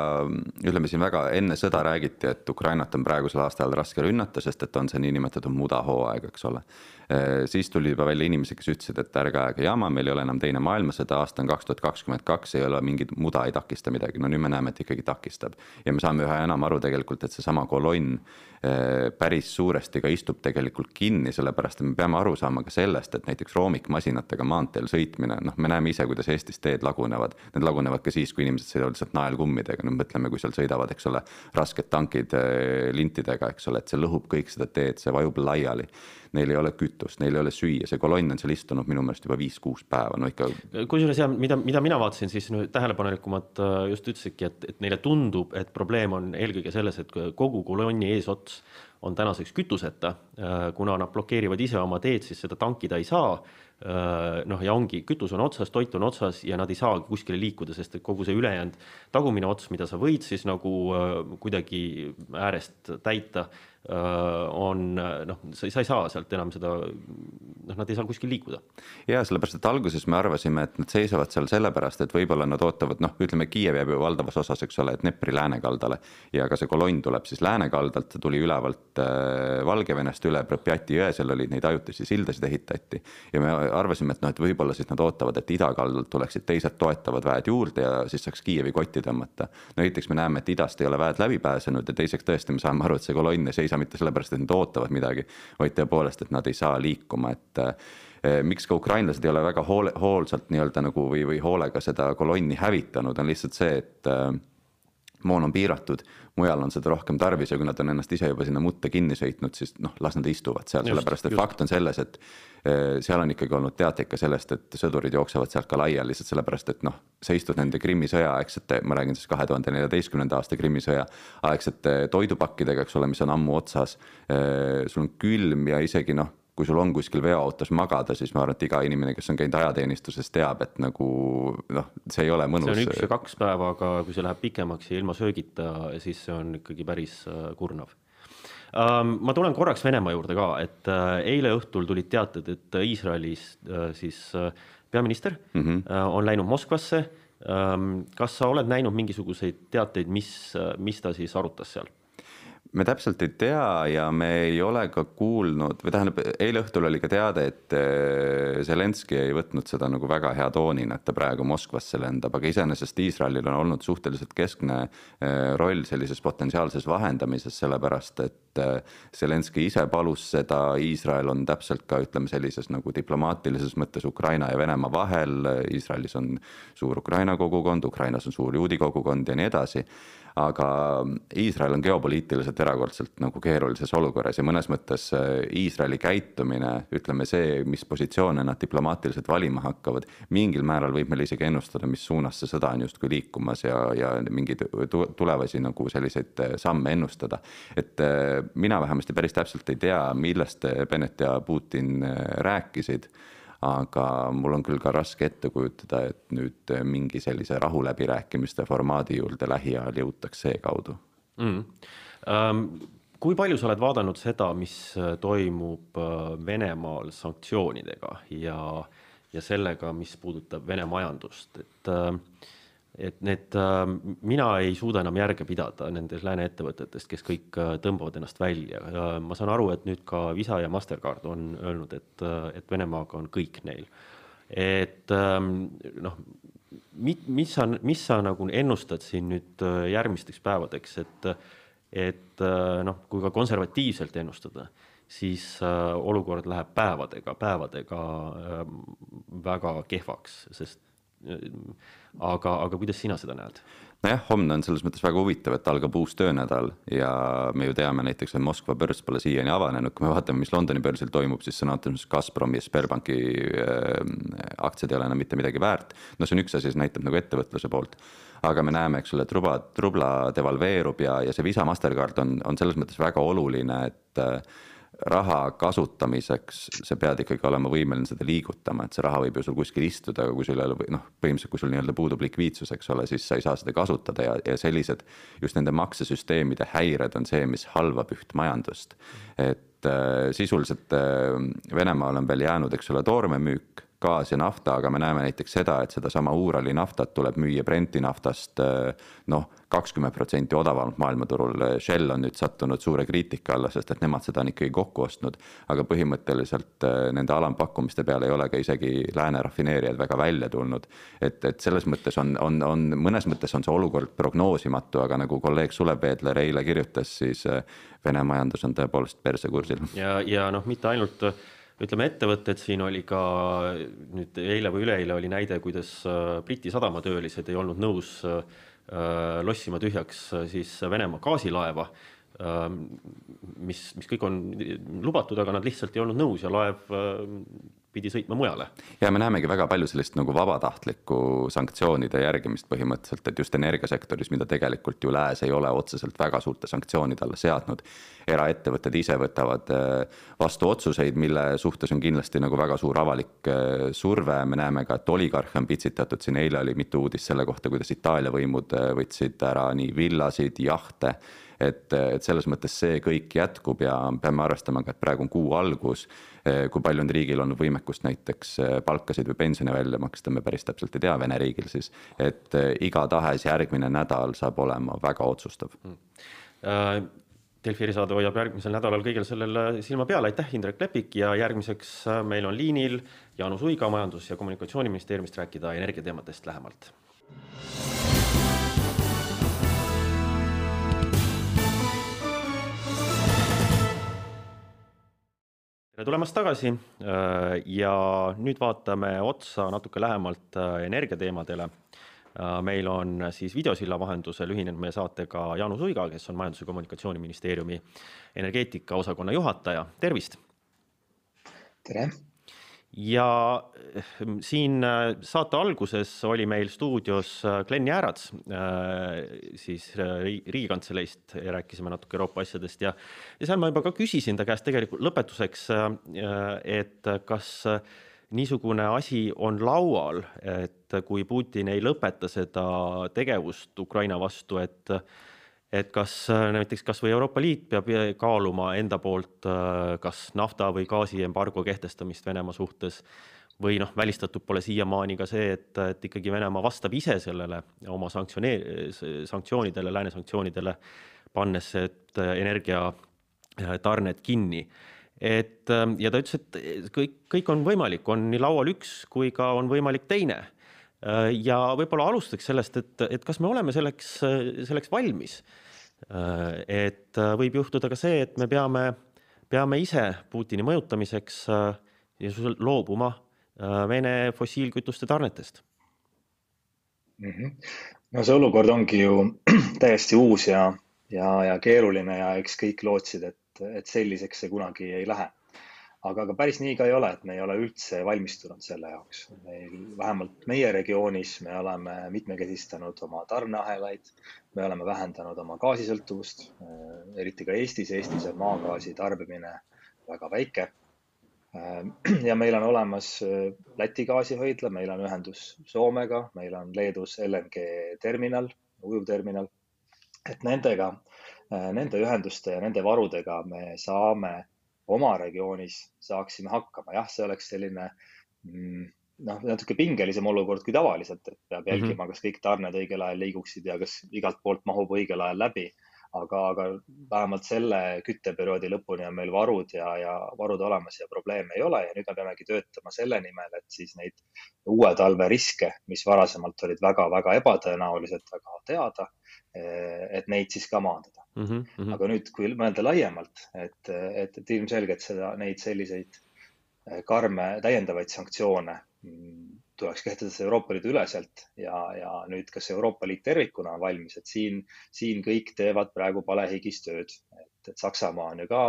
ütleme siin väga enne sõda räägiti, et Ukrainat on praegusel aastal raske rünnata, sest et on see niinimetatud mudahooaeg, eks ole äh,. siis tuli juba välja inimesi, kes ütlesid, et ärge ajage jama, meil ei ole enam teine maailmasõda, aasta on kaks tuhat kakskümmend kaks, ei ole mingit muda ei takista midagi, no nüüd me näeme, et ikkagi takistab. ja me saame üha enam aru tegelikult, et seesama kolonn äh, päris suuresti ka istub tegelikult kinni, sellepärast et me peame aru saama ka sellest, et näiteks roomikmasinatega maanteel sõitmine, noh, me näeme ise, kuidas Eestis teed lagunevad, need lagunevad lagunevad ka siis, kui inimesed sõidavad lihtsalt naelkummidega, no mõtleme, kui seal sõidavad, eks ole, rasked tankid eh, lintidega, eks ole, et see lõhub kõik seda teed, see vajub laiali. Neil ei ole kütust, neil ei ole süüa, see kolonn on seal istunud minu meelest juba viis-kuus päeva, no ikka. kusjuures ja mida, mida mina vaatasin, siis no, tähelepanelikumad äh, just ütlesidki, et, et neile tundub, et probleem on eelkõige selles, et kogu kolonni eesots on tänaseks kütuseta, äh, kuna nad blokeerivad ise oma teed, siis seda tankida ei saa noh, ja ongi, kütus on otsas, toit on otsas ja nad ei saagi kuskile liikuda, sest et kogu see ülejäänud tagumine ots, mida sa võid siis nagu äh, kuidagi äärest täita Äh, on noh, sa ei saa sealt enam seda, noh, nad ei saa kuskil liikuda. ja sellepärast, et alguses me arvasime, et nad seisavad seal sellepärast, et võib-olla nad ootavad, noh, ütleme, Kiiev jääb ju valdavas osas, eks ole, Dnepri läänekaldale. ja ka see kolonn tuleb siis läänekaldalt, tuli ülevalt äh, Valgevenest üle Pripjati jõe, seal olid neid ajutisi sildasid ehitati. ja me arvasime, et noh, et võib-olla siis nad ootavad, et idakaldalt tuleksid teised toetavad väed juurde ja siis saaks Kiievi kotti tõmmata. no esiteks me näeme, et idast ei ole väed läbi pääsenud ja teiseks tõesti me saame aru, et see kolonn ei seisa mitte sellepärast, et nad ootavad midagi, vaid tõepoolest, et nad ei saa liikuma, et eh, miks ka ukrainlased ei ole väga hoole, hoolsalt nii-öelda nagu või, või hoolega seda kolonni hävitanud, on lihtsalt see, et eh, moon on piiratud, mujal on seda rohkem tarvis ja kui nad on ennast ise juba sinna mutta kinni sõitnud, siis noh, las nad istuvad seal, sellepärast et just. fakt on selles, et eh, seal on ikkagi olnud teateid ka sellest, et sõdurid jooksevad sealt ka laiali lihtsalt sellepärast, et noh, sa istud nende Krimmi sõja aegsete, ma räägin siis kahe tuhande neljateistkümnenda aasta Krimmi sõja aegsete toidupakkidega, eks ole, mis on ammu otsas. Eh, sul on külm ja isegi noh kui sul on kuskil veoautos magada, siis ma arvan, et iga inimene, kes on käinud ajateenistuses, teab, et nagu noh, see ei ole mõnus. see on üks ja kaks päeva, aga kui see läheb pikemaks ja ilma söögita, siis see on ikkagi päris äh, kurnav. Ähm, ma tulen korraks Venemaa juurde ka, et äh, eile õhtul tulid teated, et Iisraelis äh, siis peaminister mm -hmm. on läinud Moskvasse. Ähm, kas sa oled näinud mingisuguseid teateid, mis, mis ta siis arutas seal? Me täpselt ei tea ja me ei ole ka kuulnud või tähendab, eile õhtul oli ka teade, et äh, Zelenskõi ei võtnud seda nagu väga hea toonina, et ta praegu Moskvasse lendab, aga iseenesest Iisraelil on olnud suhteliselt keskne äh, roll sellises potentsiaalses vahendamises, sellepärast et äh, Zelenskõi ise palus seda, Iisrael on täpselt ka ütleme sellises nagu diplomaatilises mõttes Ukraina ja Venemaa vahel, Iisraelis on suur Ukraina kogukond, Ukrainas on suur juudi kogukond ja nii edasi aga Iisrael on geopoliitiliselt erakordselt nagu keerulises olukorras ja mõnes mõttes äh, Iisraeli käitumine, ütleme see, mis positsioone nad diplomaatiliselt valima hakkavad, mingil määral võib meil isegi ennustada, mis suunas see sõda on justkui liikumas ja, ja mingeid tulevasi nagu selliseid äh, samme ennustada. et äh, mina vähemasti päris täpselt ei tea, millest Bennett ja Putin rääkisid aga mul on küll ka raske ette kujutada, et nüüd mingi sellise rahuläbirääkimiste formaadi juurde lähiajal jõutakse seekaudu. Mm.. Um, kui palju sa oled vaadanud seda, mis toimub äh, Venemaal sanktsioonidega ja, ja sellega, mis puudutab Vene majandust, et äh, et need, äh, mina ei suuda enam järge pidada nendest lääne ettevõtetest, kes kõik äh, tõmbavad ennast välja. ma saan aru, et nüüd ka Visa ja Mastercard on öelnud, et, äh, et Venemaaga on kõik neil. et ähm, noh, mis sa, mis sa nagu ennustad siin nüüd järgmisteks päevadeks, et, et noh, kui ka konservatiivselt ennustada, siis olukord läheb päevadega, päevadega ähm, väga kehvaks, sest aga, aga kuidas sina seda näed? nojah, homne on selles mõttes väga huvitav, et algab uus töönädal ja me ju teame näiteks, et Moskva börs pole siiani avanenud, kui me vaatame, mis Londoni börsil toimub, siis sõna otseses mõttes Gazpromi ja Sberbanki äh, aktsiad ei ole enam mitte midagi väärt. no see on üks asi, see näitab nagu ettevõtluse poolt aga me näeme, eks ole, et rubla, rubla devalveerub ja, ja see Visa Mastercard on, on selles mõttes väga oluline, et äh, raha kasutamiseks sa pead ikkagi olema võimeline seda liigutama, et see raha võib ju sul kuskil istuda, aga kui sul ei ole noh, põhimõtteliselt kui sul nii-öelda puudub likviidsus, eks ole, siis sa ei saa seda kasutada ja, ja sellised just nende maksesüsteemide häired on see, mis halvab üht majandust. et äh, sisuliselt äh, Venemaal on veel jäänud, eks ole, toormemüük gaas ja nafta, aga me näeme näiteks seda, et sedasama Uurali naftat tuleb müüa Brenti naftast noh, kakskümmend protsenti odavamalt maailmaturul. Shell on nüüd sattunud suure kriitika alla, sest et nemad seda on ikkagi kokku ostnud. aga põhimõtteliselt nende alampakkumiste peale ei ole ka isegi lääne rafineerijad väga välja tulnud. et, et selles mõttes on, on, on mõnes mõttes on see olukord prognoosimatu, aga nagu kolleeg Sulev Peedler eile kirjutas, siis Vene majandus on tõepoolest persekursil. ja, ja noh, mitte ainult ütleme, ettevõtted, siin oli ka nüüd eile või üleeile oli näide, kuidas äh, Briti sadamatöölised ei olnud nõus äh, lossima tühjaks äh, siis Venemaa gaasilaeva, mis, mis kõik on lubatud, aga nad lihtsalt ei olnud nõus ja laev pidi sõitma mujale. ja me näemegi väga palju sellist nagu vabatahtlikku sanktsioonide järgimist põhimõtteliselt, et just energiasektoris, mida tegelikult ju lääs ei ole otseselt väga suurte sanktsioonide alla seadnud. eraettevõtted ise võtavad äh, vastu otsuseid, mille suhtes on kindlasti nagu väga suur avalik äh, surve, me näeme ka, et oligarhe on pitsitatud, siin eile oli mitu uudist selle kohta, kuidas Itaalia võimud äh, võtsid ära nii villasid, jahte et, et selles mõttes see kõik jätkub ja peame arvestama ka, et praegu on kuu algus. kui palju on riigil olnud võimekust näiteks eh, palkasid või pensione välja maksta, me päris täpselt ei tea Vene riigil siis. et eh, igatahes järgmine nädal saab olema väga otsustav mm.. Uh... Delfi erisaade hoiab järgmisel nädalal kõigel sellel silma peal, aitäh, Indrek Lepik ja järgmiseks meil on liinil Jaanus Uiga Majandus- ja Kommunikatsiooniministeeriumist rääkida energiateemadest lähemalt. Tere tulemast tagasi äh, ja nüüd vaatame otsa natuke lähemalt äh, energiateemadele. meil on siis videosilla vahendusel ühinenud meie saatega Jaanus Uiga, kes on Majandus- ja Kommunikatsiooniministeeriumi energeetikaosakonna juhataja, tervist! tere! Ja siin saate alguses oli meil stuudios Glen Jäärats siis Riigikantseleist ja rääkisime natuke Euroopa asjadest ja, ja seal ma juba ka küsisin ta käest tegelikult lõpetuseks, et kas niisugune asi on laual, et kui Putin ei lõpeta seda tegevust Ukraina vastu, et et kas näiteks kas või Euroopa Liit peab kaaluma enda poolt kas nafta või gaasiembargo kehtestamist Venemaa suhtes või noh, välistatud pole siiamaani ka see, et, et ikkagi Venemaa vastab ise sellele oma sanktsioneer-, sanktsioonidele, lääne sanktsioonidele, pannes energiatarned kinni. et ja ta ütles, et kõik, kõik on võimalik, on nii laual üks kui ka on võimalik teine ja võib-olla alustaks sellest, et, et kas me oleme selleks, selleks valmis Äh, et äh, võib juhtuda ka see, et me peame, peame ise Putini mõjutamiseks äh, loobuma Vene fossiilkütuste tarnetest mm. -hmm. no see olukord ongi ju täiesti uus ja, ja, ja keeruline ja eks kõik lootsid, et, et selliseks see kunagi ei lähe aga, aga päris nii ka ei ole, et me ei ole üldse valmistunud selle jaoks. meil, vähemalt meie regioonis me oleme mitmekesistanud oma tarneahelaid, me oleme vähendanud oma gaasisõltuvust, eriti ka Eestis. Eestis on maagaasi tarbimine väga väike. ja meil on olemas Läti gaasihoidla, meil on ühendus Soomega, meil on Leedus LNG terminal, ujuvterminal. et nendega, nende ühenduste ja nende varudega me saame oma regioonis saaksime hakkama. jah, see oleks selline mm, noh, natuke pingelisem olukord kui tavaliselt, et peab jälgima mm, -hmm. kas kõik tarned õigel ajal liiguksid ja kas igalt poolt mahub õigel ajal läbi. aga, aga vähemalt selle kütteperioodi lõpuni on meil varud ja, ja varud olemas ja probleeme ei ole ja nüüd me peamegi töötama selle nimel, et siis neid uue talve riske, mis varasemalt olid väga-väga ebatõenäoliselt, väga teada, et neid siis ka maandada mm. -hmm. aga nüüd, kui mõelda laiemalt, et, et, et ilmselgelt seda, neid selliseid äh, karme täiendavaid sanktsioone tuleks kehtestada Euroopa Liidu üleselt ja, ja nüüd, kas Euroopa Liit tervikuna on valmis, et siin, siin kõik teevad praegu palehigis tööd, et, et Saksamaa on ju ka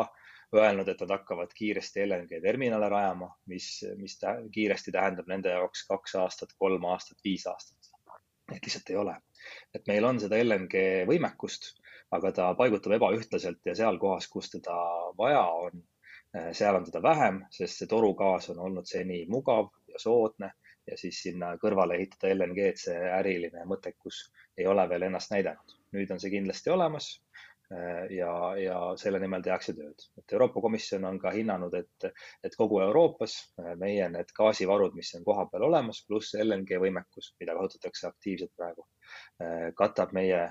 öelnud, et nad hakkavad kiiresti LNG terminale rajama, mis, mis tä kiiresti tähendab nende jaoks kaks aastat, kolm aastat, viis aastat. et lihtsalt ei ole, et meil on seda LNG võimekust aga ta paigutub ebaühtlaselt ja seal kohas, kus teda vaja on, eh, seal on teda vähem, sest see torugaas on olnud seni mugav ja soodne ja siis sinna kõrvale ehitada LNG-d, see äriline mõttekus ei ole veel ennast näidanud. nüüd on see kindlasti olemas eh, ja, ja selle nimel tehakse tööd. et Euroopa Komisjon on ka hinnanud, et, et kogu Euroopas eh, meie need gaasivarud, mis on kohapeal olemas, pluss LNG võimekus, mida kasutatakse aktiivselt praegu, katab meie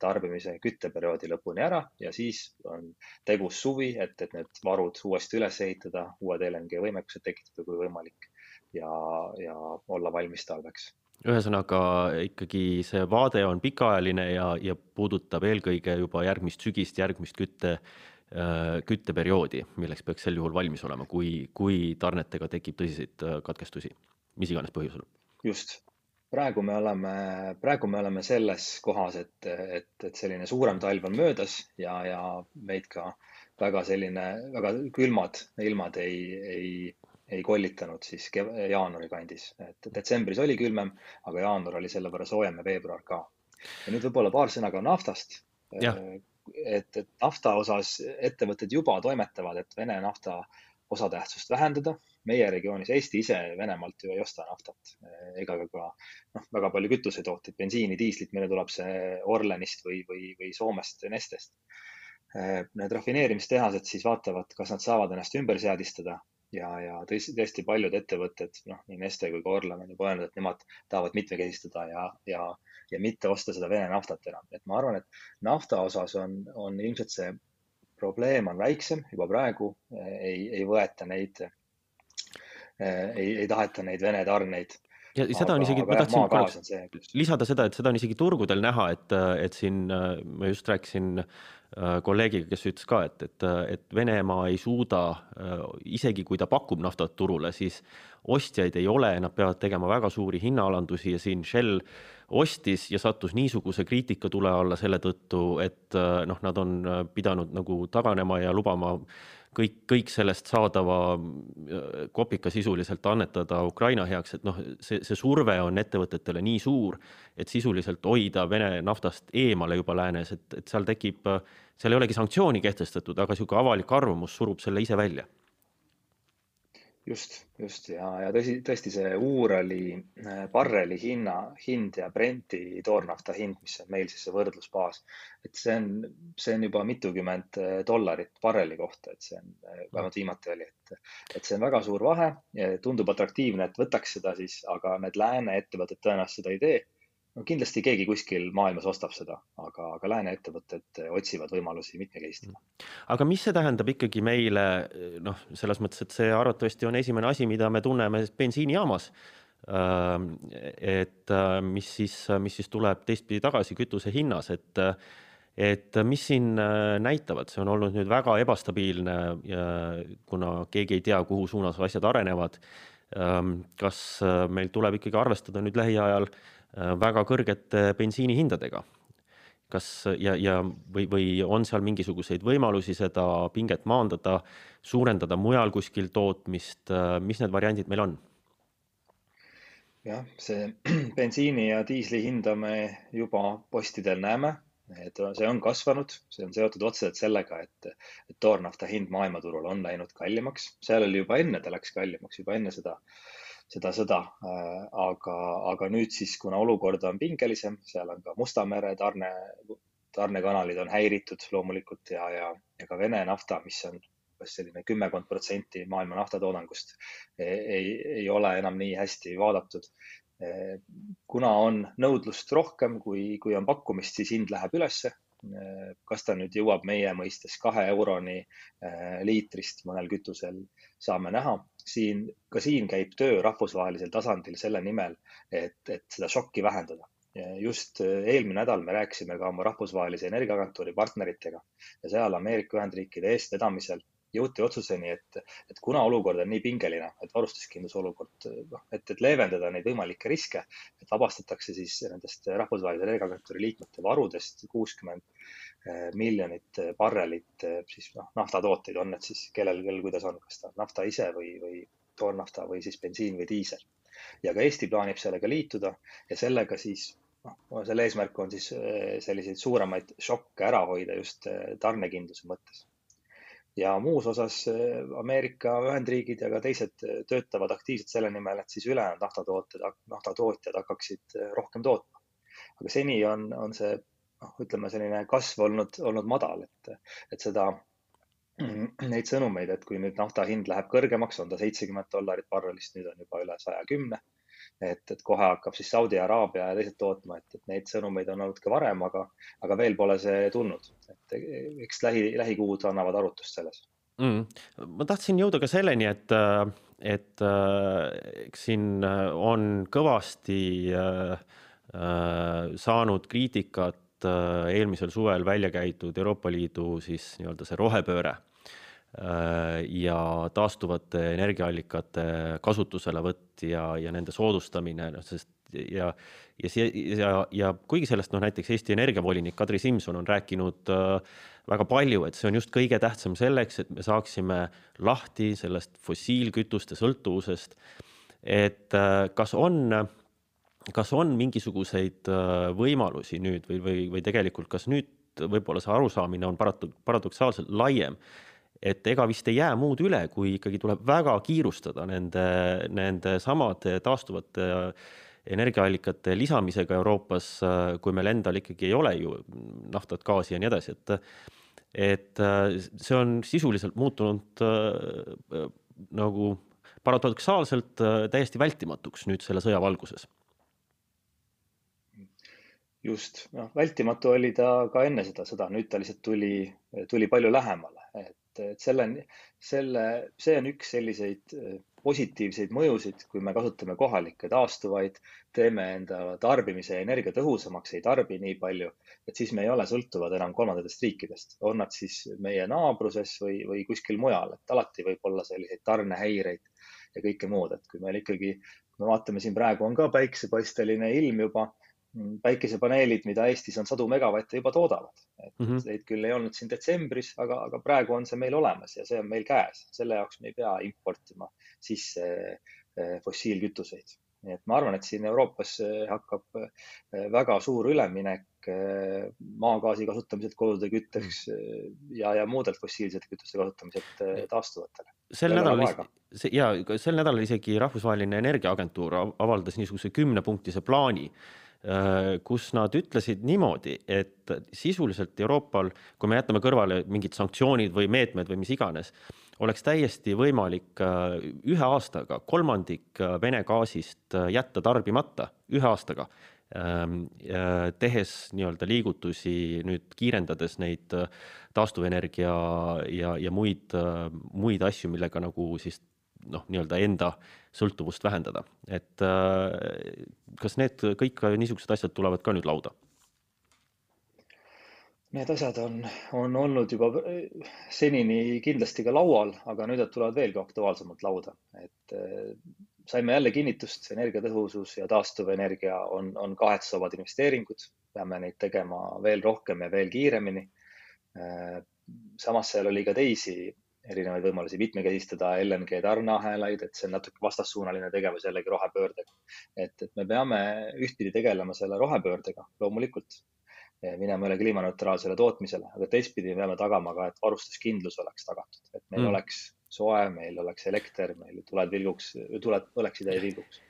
tarbimise kütteperioodi lõpuni ära ja siis on tegus suvi, et, et need varud uuesti üles ehitada, uued LNG võimekused tekitada, kui võimalik ja, ja olla valmis talveks ühesõnaga ikkagi see vaade on pikaajaline ja, ja puudutab eelkõige juba järgmist sügist, järgmist kütte, äh, kütteperioodi, milleks peaks sel juhul valmis olema, kui, kui tarnetega tekib tõsiseid äh, katkestusi, mis iganes põhjusel. just, praegu me oleme, praegu me oleme selles kohas, et, et, et selline suurem talv on möödas ja, ja meid ka väga selline, väga külmad ilmad ei, ei, ei kollitanud siis jaanuari kandis, et detsembris oli külmem, aga jaanuar oli selle võrra soojem ja veebruar ka. ja nüüd võib-olla paar sõna ka naftast. et, et nafta osas ettevõtted juba toimetavad, et Vene nafta osatähtsust vähendada meie regioonis, Eesti ise Venemaalt ju ei osta naftat ega ka, ka noh, väga palju kütusetooteid, bensiini, diislit, meile tuleb see Orlenist või, või, või Soomest, Nestest. Need rafineerimistehased siis vaatavad, kas nad saavad ennast ümber seadistada ja, ja tõesti, tõesti paljud ettevõtted, noh, nii Neste kui ka Orlen on juba öelnud, et nemad tahavad mitmekesistada ja, ja, ja mitte osta seda Vene naftat enam. et ma arvan, et nafta osas on, on ilmselt see probleem on väiksem juba praegu, ei, ei võeta neid ei, ei taheta neid Vene tarneid ja seda on isegi, ma tahtsin korraks lisada seda, et seda on isegi turgudel näha, et, et siin ma just rääkisin äh, kolleegiga, kes ütles ka, et, et, et Venemaa ei suuda, äh, isegi kui ta pakub naftat turule, siis ostjaid ei ole, nad peavad tegema väga suuri hinnaalandusi ja siin Shell ostis ja sattus niisuguse kriitika tule alla selle tõttu, et äh, noh, nad on äh, pidanud nagu taganema ja lubama kõik, kõik sellest saadava äh, kopika sisuliselt annetada Ukraina heaks, et noh, see, see surve on ettevõtetele nii suur, et sisuliselt hoida Vene naftast eemale juba läänes, et, et seal tekib, seal ei olegi sanktsiooni kehtestatud, aga niisugune avalik arvamus surub selle ise välja just, just ja, ja tõsi, tõesti see Uurali äh, barreli hinna, hind ja Brenti toornafta hind, mis on meil siis see võrdlusbaas, et see on, see on juba mitukümmend äh, dollarit barreli kohta, et see on, äh, vähemalt viimati oli, et, et see on väga suur vahe. tundub atraktiivne, et võtaks seda siis, aga need lääne ettevõtted tõenäoliselt seda ei tee no kindlasti keegi kuskil maailmas ostab seda, aga, aga lääne ettevõtted otsivad võimalusi mitmekesistada. aga mis see tähendab ikkagi meile noh, selles mõttes, et see arvatavasti on esimene asi, mida me tunneme bensiinijaamas. et mis siis, mis siis tuleb teistpidi tagasi kütuse hinnas, et et mis siin näitavad, see on olnud nüüd väga ebastabiilne, kuna keegi ei tea, kuhu suunas asjad arenevad. kas meil tuleb ikkagi arvestada nüüd lähiajal äh, Äh, väga kõrgete bensiinihindadega. kas ja, ja või, või on seal mingisuguseid võimalusi seda pinget maandada, suurendada mujal kuskil tootmist, äh, mis need variandid meil on? jah, see bensiini ja diisli hinda me juba postidel näeme, et see on kasvanud, see on seotud otseselt sellega, et, et toornafta hind maailmaturul on läinud kallimaks, seal oli juba enne, ta läks kallimaks juba enne seda äh, seda sõda. Äh, aga, aga nüüd siis, kuna olukord on pingelisem, seal on ka Musta mere tarne, tarnekanalid on häiritud loomulikult ja, ja, ja ka Vene nafta, mis on umbes selline kümmekond protsenti maailma naftatoodangust, ei, ei ole enam nii hästi vaadatud. Äh, kuna on nõudlust rohkem, kui, kui on pakkumist, siis hind läheb ülesse kas ta nüüd jõuab meie mõistes kahe euroni äh, liitrist mõnel kütusel, saame näha. siin, ka siin käib töö rahvusvahelisel tasandil selle nimel, et, et seda šokki vähendada. just äh, eelmine nädal me rääkisime ka oma rahvusvahelise energiaagentuuri partneritega ja seal Ameerika Ühendriikide eestvedamisel jõuti otsuseni, et, et kuna olukord on nii pingeline, et varustuskindluse olukord, noh, et, et leevendada neid võimalikke riske, et vabastatakse siis nendest rahvusvahelise energiaagentuuri liikmete varudest kuuskümmend eh, miljonit barrelit eh, siis noh, naftatooteid, on need siis kellel, kellel kuidas on, kas ta on nafta ise või, või toornafta või siis bensiin või diisel. ja ka Eesti plaanib sellega liituda ja sellega siis noh, selle eesmärk on siis eh, selliseid suuremaid šokke ära hoida just tarnekindluse mõttes ja muus osas eh, Ameerika Ühendriigid ja ka teised eh, töötavad aktiivselt selle nimel, et siis ülejäänud naftatooted, naftatootjad hakkaksid eh, rohkem tootma. aga seni on, on see noh, ütleme selline kasv olnud, olnud madal, et, et seda, neid sõnumeid, et kui nüüd nafta hind läheb kõrgemaks, on ta seitsekümmend dollarit barrelist, nüüd on juba üle saja kümne et, et kohe hakkab siis Saudi Araabia ja teised tootma, et, et neid sõnumeid on olnud ka varem, aga, aga veel pole see tulnud, et eks lähi, lähikuud annavad arutust selles. Mm.. ma tahtsin jõuda ka selleni, et, et eks siin on kõvasti äh, saanud kriitikat eelmisel suvel välja käidud Euroopa Liidu siis nii-öelda see rohepööre Äh, ja taastuvate energiaallikate kasutuselevõtt ja, ja nende soodustamine, noh, sest ja, ja see ja, ja kuigi sellest noh, näiteks Eesti energiavolinik Kadri Simson on rääkinud äh, väga palju, et see on just kõige tähtsam selleks, et me saaksime lahti sellest fossiilkütuste sõltuvusest. et äh, kas on, kas on mingisuguseid äh, võimalusi nüüd või, või, või tegelikult, kas nüüd võib-olla see arusaamine on paratu-, paradoksaalselt laiem et ega vist ei jää muud üle, kui ikkagi tuleb väga kiirustada nende, nende samade taastuvate energiaallikate lisamisega Euroopas, kui meil endal ikkagi ei ole ju naftat, gaasi ja nii edasi, et et see on sisuliselt muutunud äh, nagu paradoksaalselt äh, täiesti vältimatuks nüüd selle sõja valguses. Just, noh, vältimatu oli ta ka enne seda sõda, nüüd ta lihtsalt tuli, tuli palju lähemale, et et selle, selle, see on üks selliseid positiivseid mõjusid, kui me kasutame kohalikke taastuvaid, teeme enda tarbimise energia tõhusamaks, ei tarbi nii palju, et siis me ei ole sõltuvad enam kolmandatest riikidest, on nad siis meie naabruses või, või kuskil mujal, et alati võib olla selliseid tarnehäireid ja kõike muud, et kui meil ikkagi, me vaatame siin praegu on ka päiksepaisteline ilm juba päikesepaneelid, mida Eestis on sadu megavatte juba toodavad. et mm -hmm. neid küll ei olnud siin detsembris, aga, aga praegu on see meil olemas ja see on meil käes. selle jaoks me ei pea importima sisse eh, fossiilkütuseid. nii et ma arvan, et siin Euroopas eh, hakkab eh, väga suur üleminek maagaasi kasutamiselt kodude kütteks ja, ja muudelt fossiilsete kütuste kasutamiselt taastuvatele. sel nädalal, ja sel nädalal isegi Rahvusvaheline Energiaagentuur avaldas niisuguse kümnepunktise plaani kus nad ütlesid niimoodi, et sisuliselt Euroopal, kui me jätame kõrvale mingid sanktsioonid või meetmed või mis iganes, oleks täiesti võimalik äh, ühe aastaga kolmandik äh, Vene gaasist jätta tarbimata, ühe aastaga. Ähm, tehes nii-öelda liigutusi nüüd kiirendades neid taastuvenergia ja, ja muid, muid asju, millega nagu siis noh, nii-öelda enda sõltuvust vähendada, et äh, kas need kõik niisugused asjad tulevad ka nüüd lauda? Need asjad on, on olnud juba senini kindlasti ka laual, aga nüüd nad tulevad veelgi aktuaalsemalt lauda, et äh, saime jälle kinnitust, energiatõhusus ja taastuvenergia on, on kahetsusvabad investeeringud, peame neid tegema veel rohkem ja veel kiiremini. Äh, samas seal oli ka teisi erinevaid võimalusi mitmekesistada, LNG tarneahelaid, et see on natuke vastassuunaline tegevus jällegi rohepöördega. et, et me peame ühtpidi tegelema selle rohepöördega loomulikult, minema üle kliimaneutraalsele tootmisele, aga teistpidi me peame tagama ka, et varustuskindlus oleks tagatud, et meil mm. oleks soe, meil oleks elekter, meil tuled vilguks, tuled põleksid ja ei vilguks.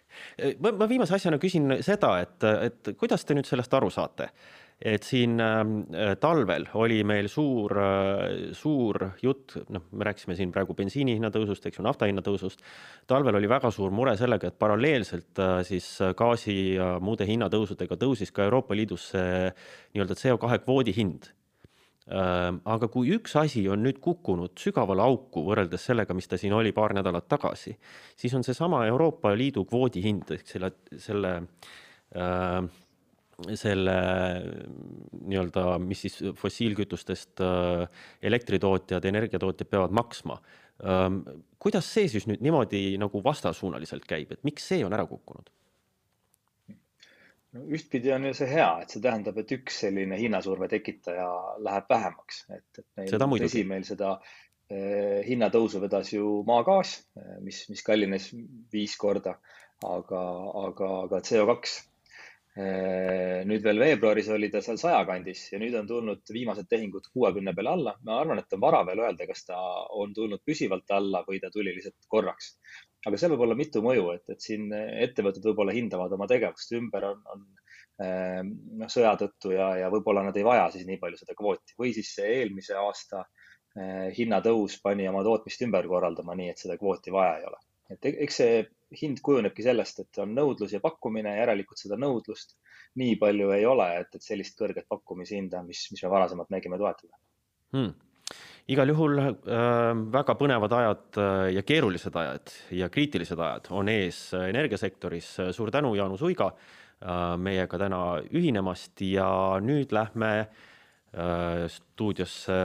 ma, ma viimase asjana küsin seda, et, et kuidas te nüüd sellest aru saate et siin ähm, äh, talvel oli meil suur äh,, suur jutt, noh, me rääkisime siin praegu bensiini hinna tõusust, eks ju, nafta hinna tõusust. talvel oli väga suur mure sellega, et paralleelselt äh, siis gaasi ja muude hinnatõusudega tõusis ka Euroopa Liidus see nii-öelda CO2 kvoodi hind ähm, aga kui üks asi on nüüd kukkunud sügavale auku võrreldes sellega, mis ta siin oli paar nädalat tagasi, siis on seesama Euroopa Liidu kvoodi hind ehk selle, selle äh, selle nii-öelda, mis siis fossiilkütustest äh, elektritootjad, energiatootjad peavad maksma. Ähm, kuidas see siis nüüd niimoodi nagu vastassuunaliselt käib, et miks see on ära kukkunud? no ühtpidi on ju see hea, et see tähendab, et üks selline hinnasurve tekitaja läheb vähemaks, et, et meil, tõsi, meil seda eh, hinnatõusu vedas ju maagaas, äh, mis, mis kallines viis korda, aga, aga, aga CO2 Äh, nüüd veel veebruaris oli ta seal saja kandis ja nüüd on tulnud viimased tehingud kuuekümne peale alla. ma arvan, et on vara veel öelda, kas ta on tulnud püsivalt alla või ta tuli lihtsalt korraks. aga seal võib olla mitu mõju, et, et siin ettevõtted võib-olla hindavad oma tegevust ümber, on, on äh, noh, sõja tõttu ja, ja võib-olla nad ei vaja siis nii palju seda kvooti või siis eelmise aasta eh, hinnatõus pani oma tootmist ümber korraldama nii, et seda kvooti vaja ei ole. et eks see hind kujunebki sellest, et on nõudlus ja pakkumine, järelikult seda nõudlust nii palju ei ole, et, et sellist kõrget pakkumishinda, mis, mis me varasemalt nägime, toetada hmm igal juhul äh, väga põnevad ajad äh, ja keerulised ajad ja kriitilised ajad on ees energiasektoris. suur tänu, Jaanus Uiga äh,, meiega täna ühinemast ja nüüd lähme äh, stuudiosse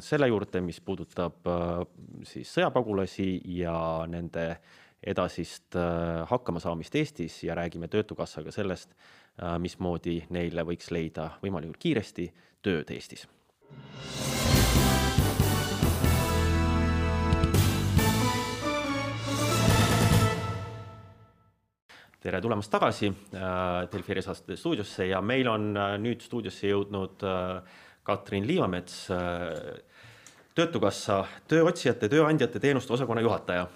selle juurde, mis puudutab äh, siis sõjapagulasi ja nende äh, edasist äh, hakkamasaamist Eestis ja räägime Töötukassaga sellest, äh, mismoodi neile võiks leida võimalikult kiiresti tööd Eestis. tere tulemast tagasi äh, Delfi erisaastate stuudiosse ja meil on nüüd stuudiosse jõudnud Katrin Liivamets, Töötukassa tööotsijate, tööandjate teenuste osakonna juhataja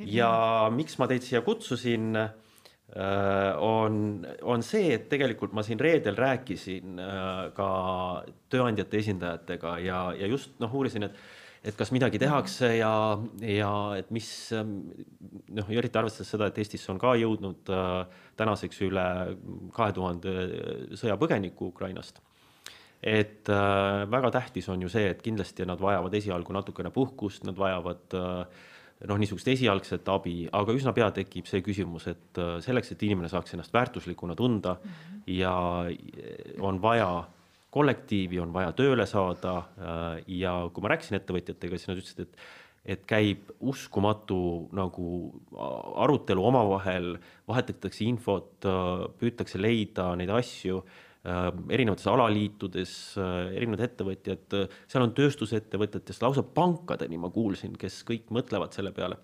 ja miks ma teid siia kutsusin, äh, on, on see, et tegelikult ma siin reedel rääkisin äh, ka tööandjate esindajatega ja, ja just noh, uurisin, et et kas midagi tehakse ja, ja et mis noh, eriti arvestades seda, et Eestisse on ka jõudnud äh, tänaseks üle kahe tuhande sõjapõgeniku Ukrainast. Et äh, väga tähtis on ju see, et kindlasti nad vajavad esialgu natukene puhkust, nad vajavad äh, noh, niisugust esialgset abi, aga üsna pea tekib see küsimus, et äh, selleks, et inimene saaks ennast väärtuslikuna tunda mm -hmm. ja on vaja kollektiivi, on vaja tööle saada ja kui ma rääkisin ettevõtjatega, siis nad ütlesid, et et käib uskumatu nagu arutelu omavahel, vahetatakse infot, püütakse leida neid asju Äh, erinevates alaliitudes, äh, erinevad ettevõtjad, äh, seal on tööstusettevõtetest lausa pankadeni ma kuulsin, kes kõik mõtlevad selle peale.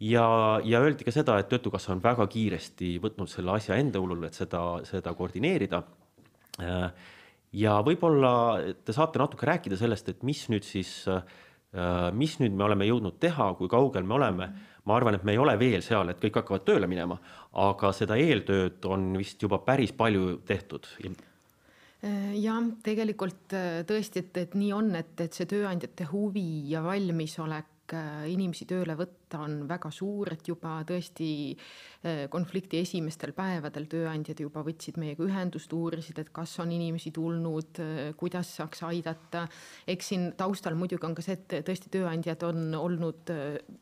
ja, ja öeldi ka seda, et Töötukassa on väga kiiresti võtnud selle asja enda õlule, et seda, seda koordineerida. ja võib-olla te saate natuke rääkida sellest, et mis nüüd siis, mis nüüd me oleme jõudnud teha, kui kaugel me oleme ma arvan, et me ei ole veel seal, et kõik hakkavad tööle minema, aga seda eeltööd on vist juba päris palju tehtud. jah, tegelikult äh, tõesti, et, et nii on, et, et see tööandjate huvi ja valmisolek Äh, inimesi tööle võtta on väga suur, et juba tõesti äh, konflikti esimestel päevadel tööandjad juba võtsid meiega ühendust, uurisid, et kas on inimesi tulnud, kuidas saaks aidata. eks siin taustal muidugi on ka see, et tõesti tööandjad on olnud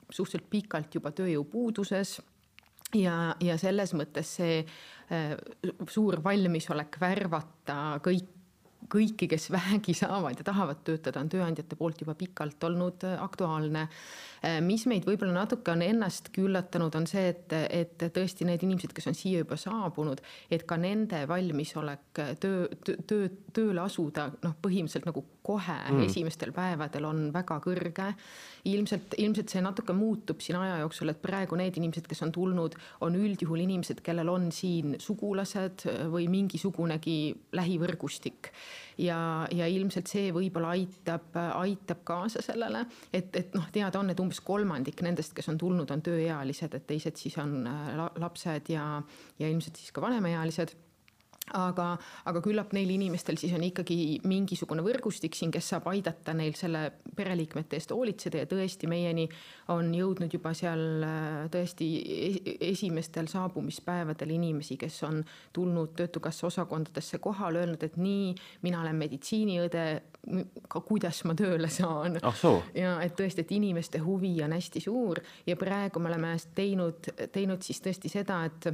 suhteliselt pikalt juba tööjõupuuduses ja, ja selles mõttes see suur valmisolek värvata kõik kõiki, kes vähegi saavad ja tahavad töötada, on tööandjate poolt juba pikalt olnud äh, aktuaalne. Äh, mis meid võib-olla natuke on ennastki üllatanud, on see, et, et tõesti need inimesed, kes on siia juba saabunud, et ka nende valmisolek töö, töö, tööle asuda noh, põhimõtteliselt nagu kohe mm. esimestel päevadel on väga kõrge. ilmselt, ilmselt see natuke muutub siin aja jooksul, et praegu need inimesed, kes on tulnud, on üldjuhul inimesed, kellel on siin sugulased või mingisugunegi lähivõrgustik ja, ja ilmselt see võib-olla aitab, aitab kaasa sellele, et, et noh, teada on, et umbes kolmandik nendest, kes on tulnud, on tööealised, et teised siis on äh, lapsed ja, ja ilmselt siis ka vanemaealised aga, aga küllap neil inimestel siis on ikkagi mingisugune võrgustik siin, kes saab aidata neil selle pereliikmete eest hoolitseda ja tõesti meieni on jõudnud juba seal äh, tõesti esimestel saabumispäevadel inimesi, kes on tulnud Töötukassa osakondadesse kohale, öelnud, et nii, mina olen meditsiiniõde, ka kuidas ma tööle saan ah,. ja et tõesti, et inimeste huvi on hästi suur ja praegu me oleme teinud, teinud siis tõesti seda, et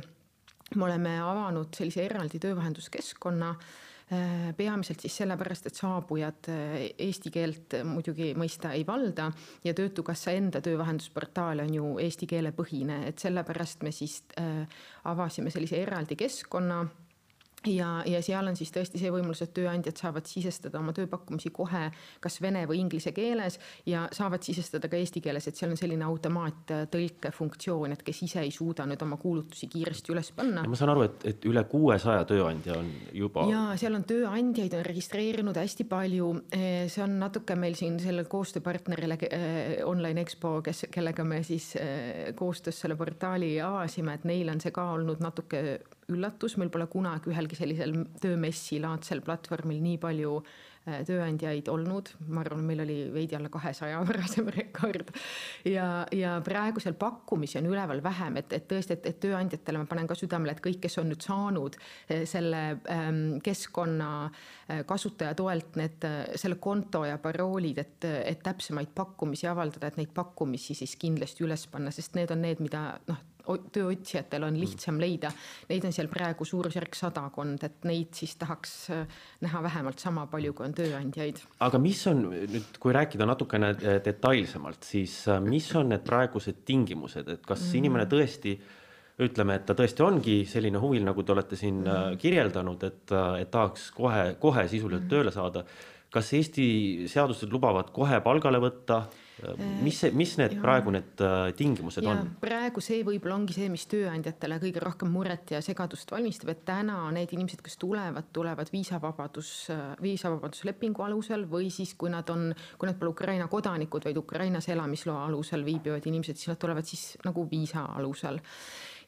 me oleme avanud sellise eraldi töövahenduskeskkonna äh, peamiselt siis sellepärast, et saabujad äh, eesti keelt muidugi mõista ei valda ja Töötukassa enda töövahendusportaal on ju eesti keele põhine, et sellepärast me siis äh, avasime sellise eraldi keskkonna ja, ja seal on siis tõesti see võimalus, et tööandjad saavad sisestada oma tööpakkumisi kohe kas vene või inglise keeles ja saavad sisestada ka eesti keeles, et seal on selline automaattõlke funktsioon, et kes ise ei suuda nüüd oma kuulutusi kiiresti üles panna. ma saan aru, et, et üle kuuesaja tööandja on juba. ja seal on tööandjaid on registreerinud hästi palju. Eh, see on natuke meil siin sellele koostööpartnerile eh, Online Expo, kes, kellega me siis eh, koostöös selle portaali avasime, et neil on see ka olnud natuke üllatus, meil pole kunagi ühelgi sellisel töömessi laadsel platvormil nii palju äh, tööandjaid olnud, ma arvan, meil oli veidi alla kahesaja varasem rekord. ja, ja praegu seal pakkumisi on üleval vähem, et, et tõesti, et, et tööandjatele ma panen ka südamele, et kõik, kes on nüüd saanud äh, selle ähm, keskkonna äh, kasutaja toelt need, selle konto ja paroolid, et, et täpsemaid pakkumisi avaldada, et neid pakkumisi siis kindlasti üles panna, sest need on need, mida noh tööotsijatel on lihtsam leida. Neid on seal praegu suurusjärk sadakond, et neid siis tahaks äh, näha vähemalt sama palju, kui on tööandjaid. aga mis on nüüd, kui rääkida natukene detailsemalt, siis äh, mis on need praegused tingimused, et kas mm. inimene tõesti ütleme, et ta tõesti ongi selline huviline, nagu te olete siin mm. kirjeldanud, et, et tahaks kohe, kohe sisuliselt mm. tööle saada. kas Eesti seadused lubavad kohe palgale võtta? Mis see, mis need ja. praegu need äh, tingimused ja, on? praegu see võib-olla ongi see, mis tööandjatele kõige rohkem muret ja segadust valmistab, et täna need inimesed, kes tulevad, tulevad viisavabadus, äh, viisavabaduslepingu alusel või siis, kui nad on, kui nad pole Ukraina kodanikud, vaid Ukrainas elamisloa alusel viibivad inimesed, siis nad tulevad siis nagu viisa alusel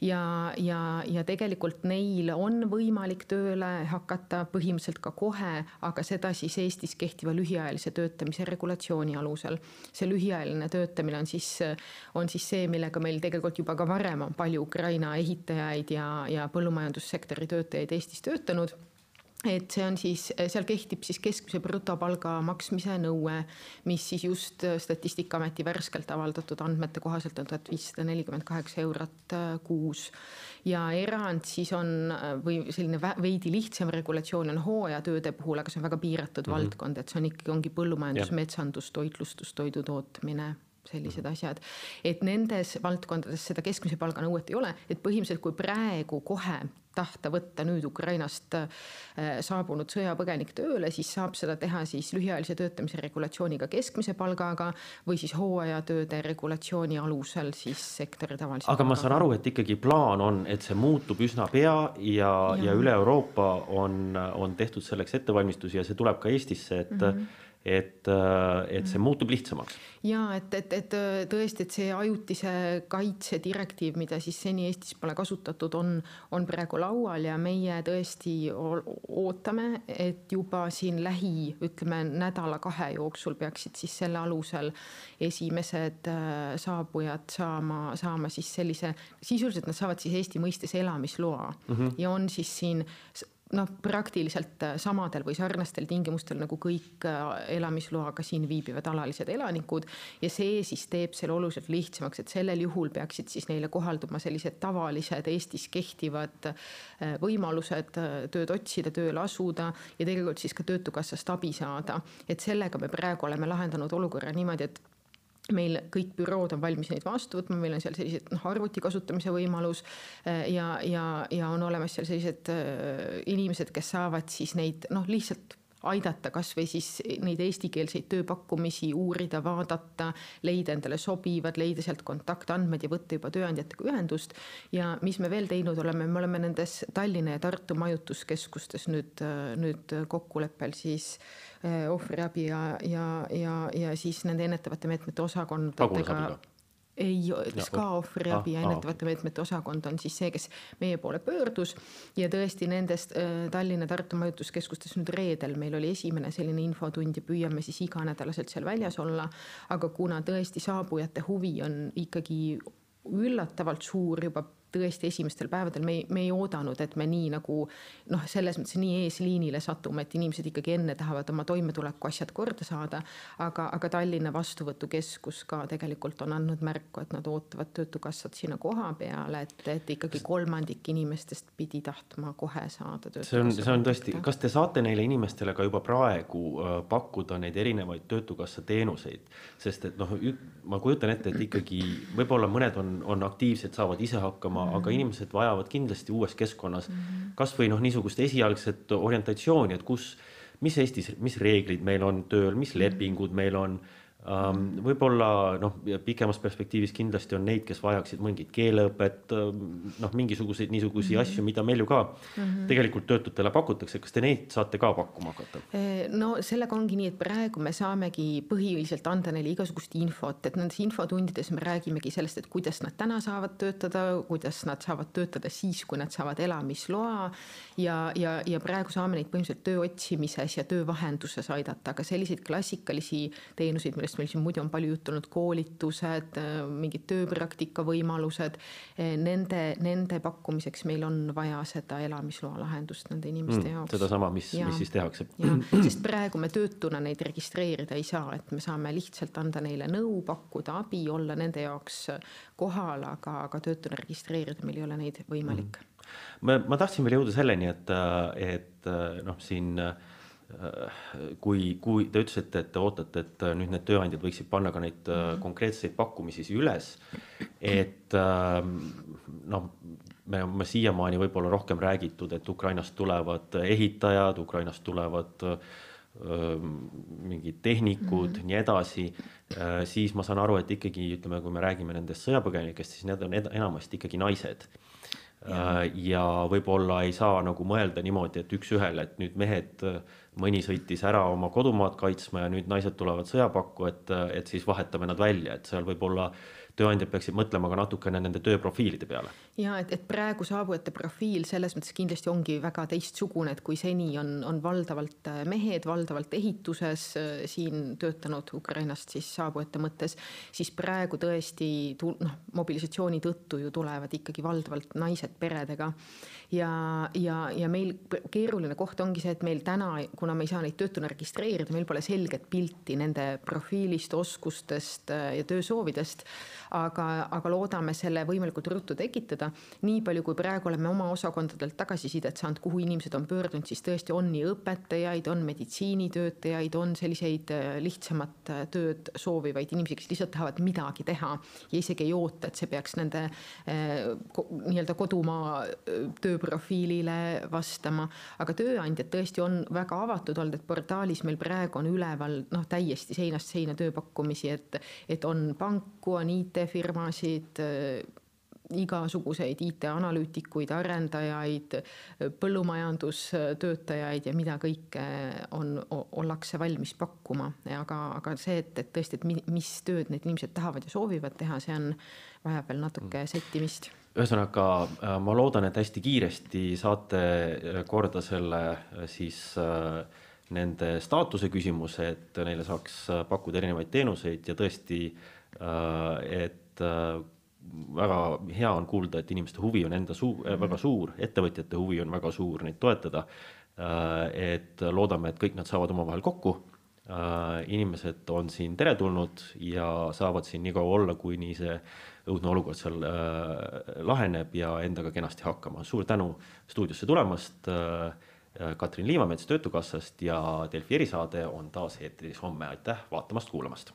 ja, ja, ja tegelikult neil on võimalik tööle hakata põhimõtteliselt ka kohe, aga seda siis Eestis kehtiva lühiajalise töötamise regulatsiooni alusel. see lühiajaline töötamine on siis, on siis see, millega meil tegelikult juba ka varem on palju Ukraina ehitajaid ja, ja põllumajandussektori töötajaid Eestis töötanud et see on siis, seal kehtib siis keskmise brutopalga maksmise nõue, mis siis just Statistikaameti värskelt avaldatud andmete kohaselt on tuhat viissada nelikümmend kaheksa eurot äh, kuus. ja erand siis on või selline veidi lihtsam regulatsioon on hooajatööde puhul, aga see on väga piiratud mm -hmm. valdkond, et see on ikkagi, ongi põllumajandus, metsandus, toitlustus, toidu tootmine sellised mhm. asjad. et nendes valdkondades seda keskmise palga nõuet ei ole, et põhimõtteliselt kui praegu kohe tahta võtta nüüd Ukrainast äh, saabunud sõjapõgenik tööle, siis saab seda teha siis lühiajalise töötamise regulatsiooniga keskmise palgaga või siis hooajatööde regulatsiooni alusel siis sektori tavalise. aga ma saan aru, et ikkagi plaan on, et see muutub üsna pea ja, ja., ja üle Euroopa on, on tehtud selleks ettevalmistusi ja see tuleb ka Eestisse, et mm. -hmm et, äh, et see muutub lihtsamaks. ja et, et, et äh, tõesti, et see ajutise kaitse direktiiv, mida siis seni Eestis pole kasutatud, on, on praegu laual ja meie tõesti ootame, et juba siin lähi, ütleme nädala-kahe jooksul peaksid siis selle alusel esimesed äh, saabujad saama, saama siis sellise, sisuliselt nad saavad siis Eesti mõistes elamisloa mm -hmm. ja on siis siin noh, praktiliselt äh, samadel või sarnastel tingimustel nagu kõik äh, elamisloaga siin viibivad alalised elanikud ja see siis teeb selle oluliselt lihtsamaks, et sellel juhul peaksid siis neile kohalduma sellised tavalised Eestis kehtivad äh, võimalused tööd otsida, tööle asuda ja tegelikult siis ka Töötukassast abi saada. et sellega me praegu oleme lahendanud olukorra niimoodi, et meil kõik bürood on valmis neid vastu võtma, meil on seal sellised noh, arvuti kasutamise võimalus äh, ja, ja, ja on olemas seal sellised äh, inimesed, kes saavad siis neid noh, lihtsalt aidata kasvõi siis neid eestikeelseid tööpakkumisi uurida, vaadata, leida endale sobivad, leida sealt kontaktandmed ja võtta juba tööandjatega ühendust. ja mis me veel teinud oleme, me oleme nendes Tallinna ja Tartu majutuskeskustes nüüd, nüüd kokkuleppel siis eh, ohvriabi ja, ja, ja, ja siis nende ennetavate meetmete osakondadega ei, SKA ohvriabi ja ennetavate meetmete osakond on siis see, kes meie poole pöördus ja tõesti nendest äh, Tallinna-Tartu majutuskeskustes nüüd reedel meil oli esimene selline infotund ja püüame siis iganädalaselt seal väljas olla. aga kuna tõesti saabujate huvi on ikkagi üllatavalt suur juba tõesti esimestel päevadel me ei, me ei oodanud, et me nii nagu noh, selles mõttes nii eesliinile satume, et inimesed ikkagi enne tahavad oma toimetuleku asjad korda saada. aga, aga Tallinna vastuvõtukeskus ka tegelikult on andnud märku, et nad ootavad Töötukassat sinna koha peale, et, et ikkagi kolmandik inimestest pidi tahtma kohe saada. see on, see on tõesti, kas te saate neile inimestele ka juba praegu äh, pakkuda neid erinevaid Töötukassa teenuseid, sest et noh, ma kujutan ette, et ikkagi võib-olla mõned on, on aktiivsed, saavad ise hakkama mm, -hmm. aga inimesed vajavad kindlasti uues keskkonnas mm -hmm. kasvõi noh, niisugust esialgset orientatsiooni, et kus, mis Eestis, mis reeglid meil on tööl, mis lepingud meil on võib-olla noh, pikemas perspektiivis kindlasti on neid, kes vajaksid mingit keeleõpet, noh, mingisuguseid niisuguseid mm -hmm. asju, mida meil ju ka mm -hmm. tegelikult töötutele pakutakse, kas te neid saate ka pakkuma hakata? no sellega ongi nii, et praegu me saamegi põhiliselt anda neile igasugust infot, et nendes infotundides me räägimegi sellest, et kuidas nad täna saavad töötada, kuidas nad saavad töötada siis, kui nad saavad elamisloa ja, ja, ja praegu saame neid põhimõtteliselt töö otsimises ja töövahenduses aidata, aga selliseid klassikalisi teenuseid, millest millest meil siin muidu on palju juttu olnud, koolitused, mingid tööpraktika võimalused. Nende, nende pakkumiseks meil on vaja seda elamisloa lahendust nende inimeste mm, jaoks. sedasama, mis, mis siis tehakse. sest praegu me töötuna neid registreerida ei saa, et me saame lihtsalt anda neile nõu, pakkuda abi, olla nende jaoks kohal, aga, aga töötuna registreerida meil ei ole neid võimalik mm. ma, ma tahtsin veel jõuda selleni, et, et noh, siin äh, kui, kui te ütlesite, et te ootate, et nüüd need tööandjad võiksid panna ka neid mhm. konkreetseid pakkumisi üles, et ähm, noh, me oleme siiamaani võib-olla rohkem räägitud, et Ukrainast tulevad ehitajad, Ukrainast tulevad ähm, mingid tehnikud mm, -hmm. nii edasi, äh, siis ma saan aru, et ikkagi ütleme, kui me räägime nendest sõjapõgenikest, siis need on enamasti ikkagi naised ja, äh, ja võib-olla ei saa nagu mõelda niimoodi, et üks-ühele, et nüüd mehed mõni sõitis ära oma kodumaad kaitsma ja nüüd naised tulevad sõjapakku, et, et siis vahetame nad välja, et seal võib olla tööandjad peaksid mõtlema ka natukene nende tööprofiilide peale. ja et, et praegu saabujate profiil selles mõttes kindlasti ongi väga teistsugune, et kui seni on, on valdavalt mehed, valdavalt ehituses siin töötanud Ukrainast siis saabujate mõttes, siis praegu tõesti noh, mobilisatsiooni tõttu ju tulevad ikkagi valdavalt naised peredega ja, ja, ja meil keeruline koht ongi see, et meil täna, kuna me ei saa neid töötuna registreerida, meil pole selget pilti nende profiilist, oskustest äh, ja töösoovidest. aga, aga loodame selle võimalikult ruttu tekitada. nii palju, kui praegu oleme oma osakondadelt tagasisidet saanud, kuhu inimesed on pöördunud, siis tõesti on nii õpetajaid, on meditsiinitöötajaid, on selliseid äh, lihtsamat äh, tööd soovivaid inimesi, kes lihtsalt tahavad midagi teha ja isegi ei oota, et see peaks nende nii-öelda kodumaa töö tööprofiilile vastama, aga tööandjad tõesti on väga avatud olnud, et portaalis meil praegu on üleval noh, täiesti seinast seina tööpakkumisi, et, et on panku, on IT-firmasid igasuguseid IT-analüütikuid, arendajaid, põllumajandustöötajaid ja mida kõike on, ollakse valmis pakkuma, aga, aga see, et, et tõesti, et mis tööd need inimesed tahavad ja soovivad teha, see on, vajab veel natuke settimist ühesõnaga äh, ma loodan, et hästi kiiresti saate äh, korda selle äh, siis nende staatuse küsimuse, et neile saaks pakkuda erinevaid teenuseid ja tõesti, et väga hea on kuulda, et inimeste huvi on enda suu-, väga suur, ettevõtjate huvi on väga suur neid toetada. et loodame, et kõik nad saavad omavahel kokku. inimesed on siin teretulnud ja saavad siin nii kaua olla, kuni see õudne olukord seal äh, laheneb ja endaga kenasti hakkama. suur tänu stuudiosse tulemast äh,. Katrin Liivamets Töötukassast ja Delfi erisaade on taas eetris homme, aitäh vaatamast-kuulamast.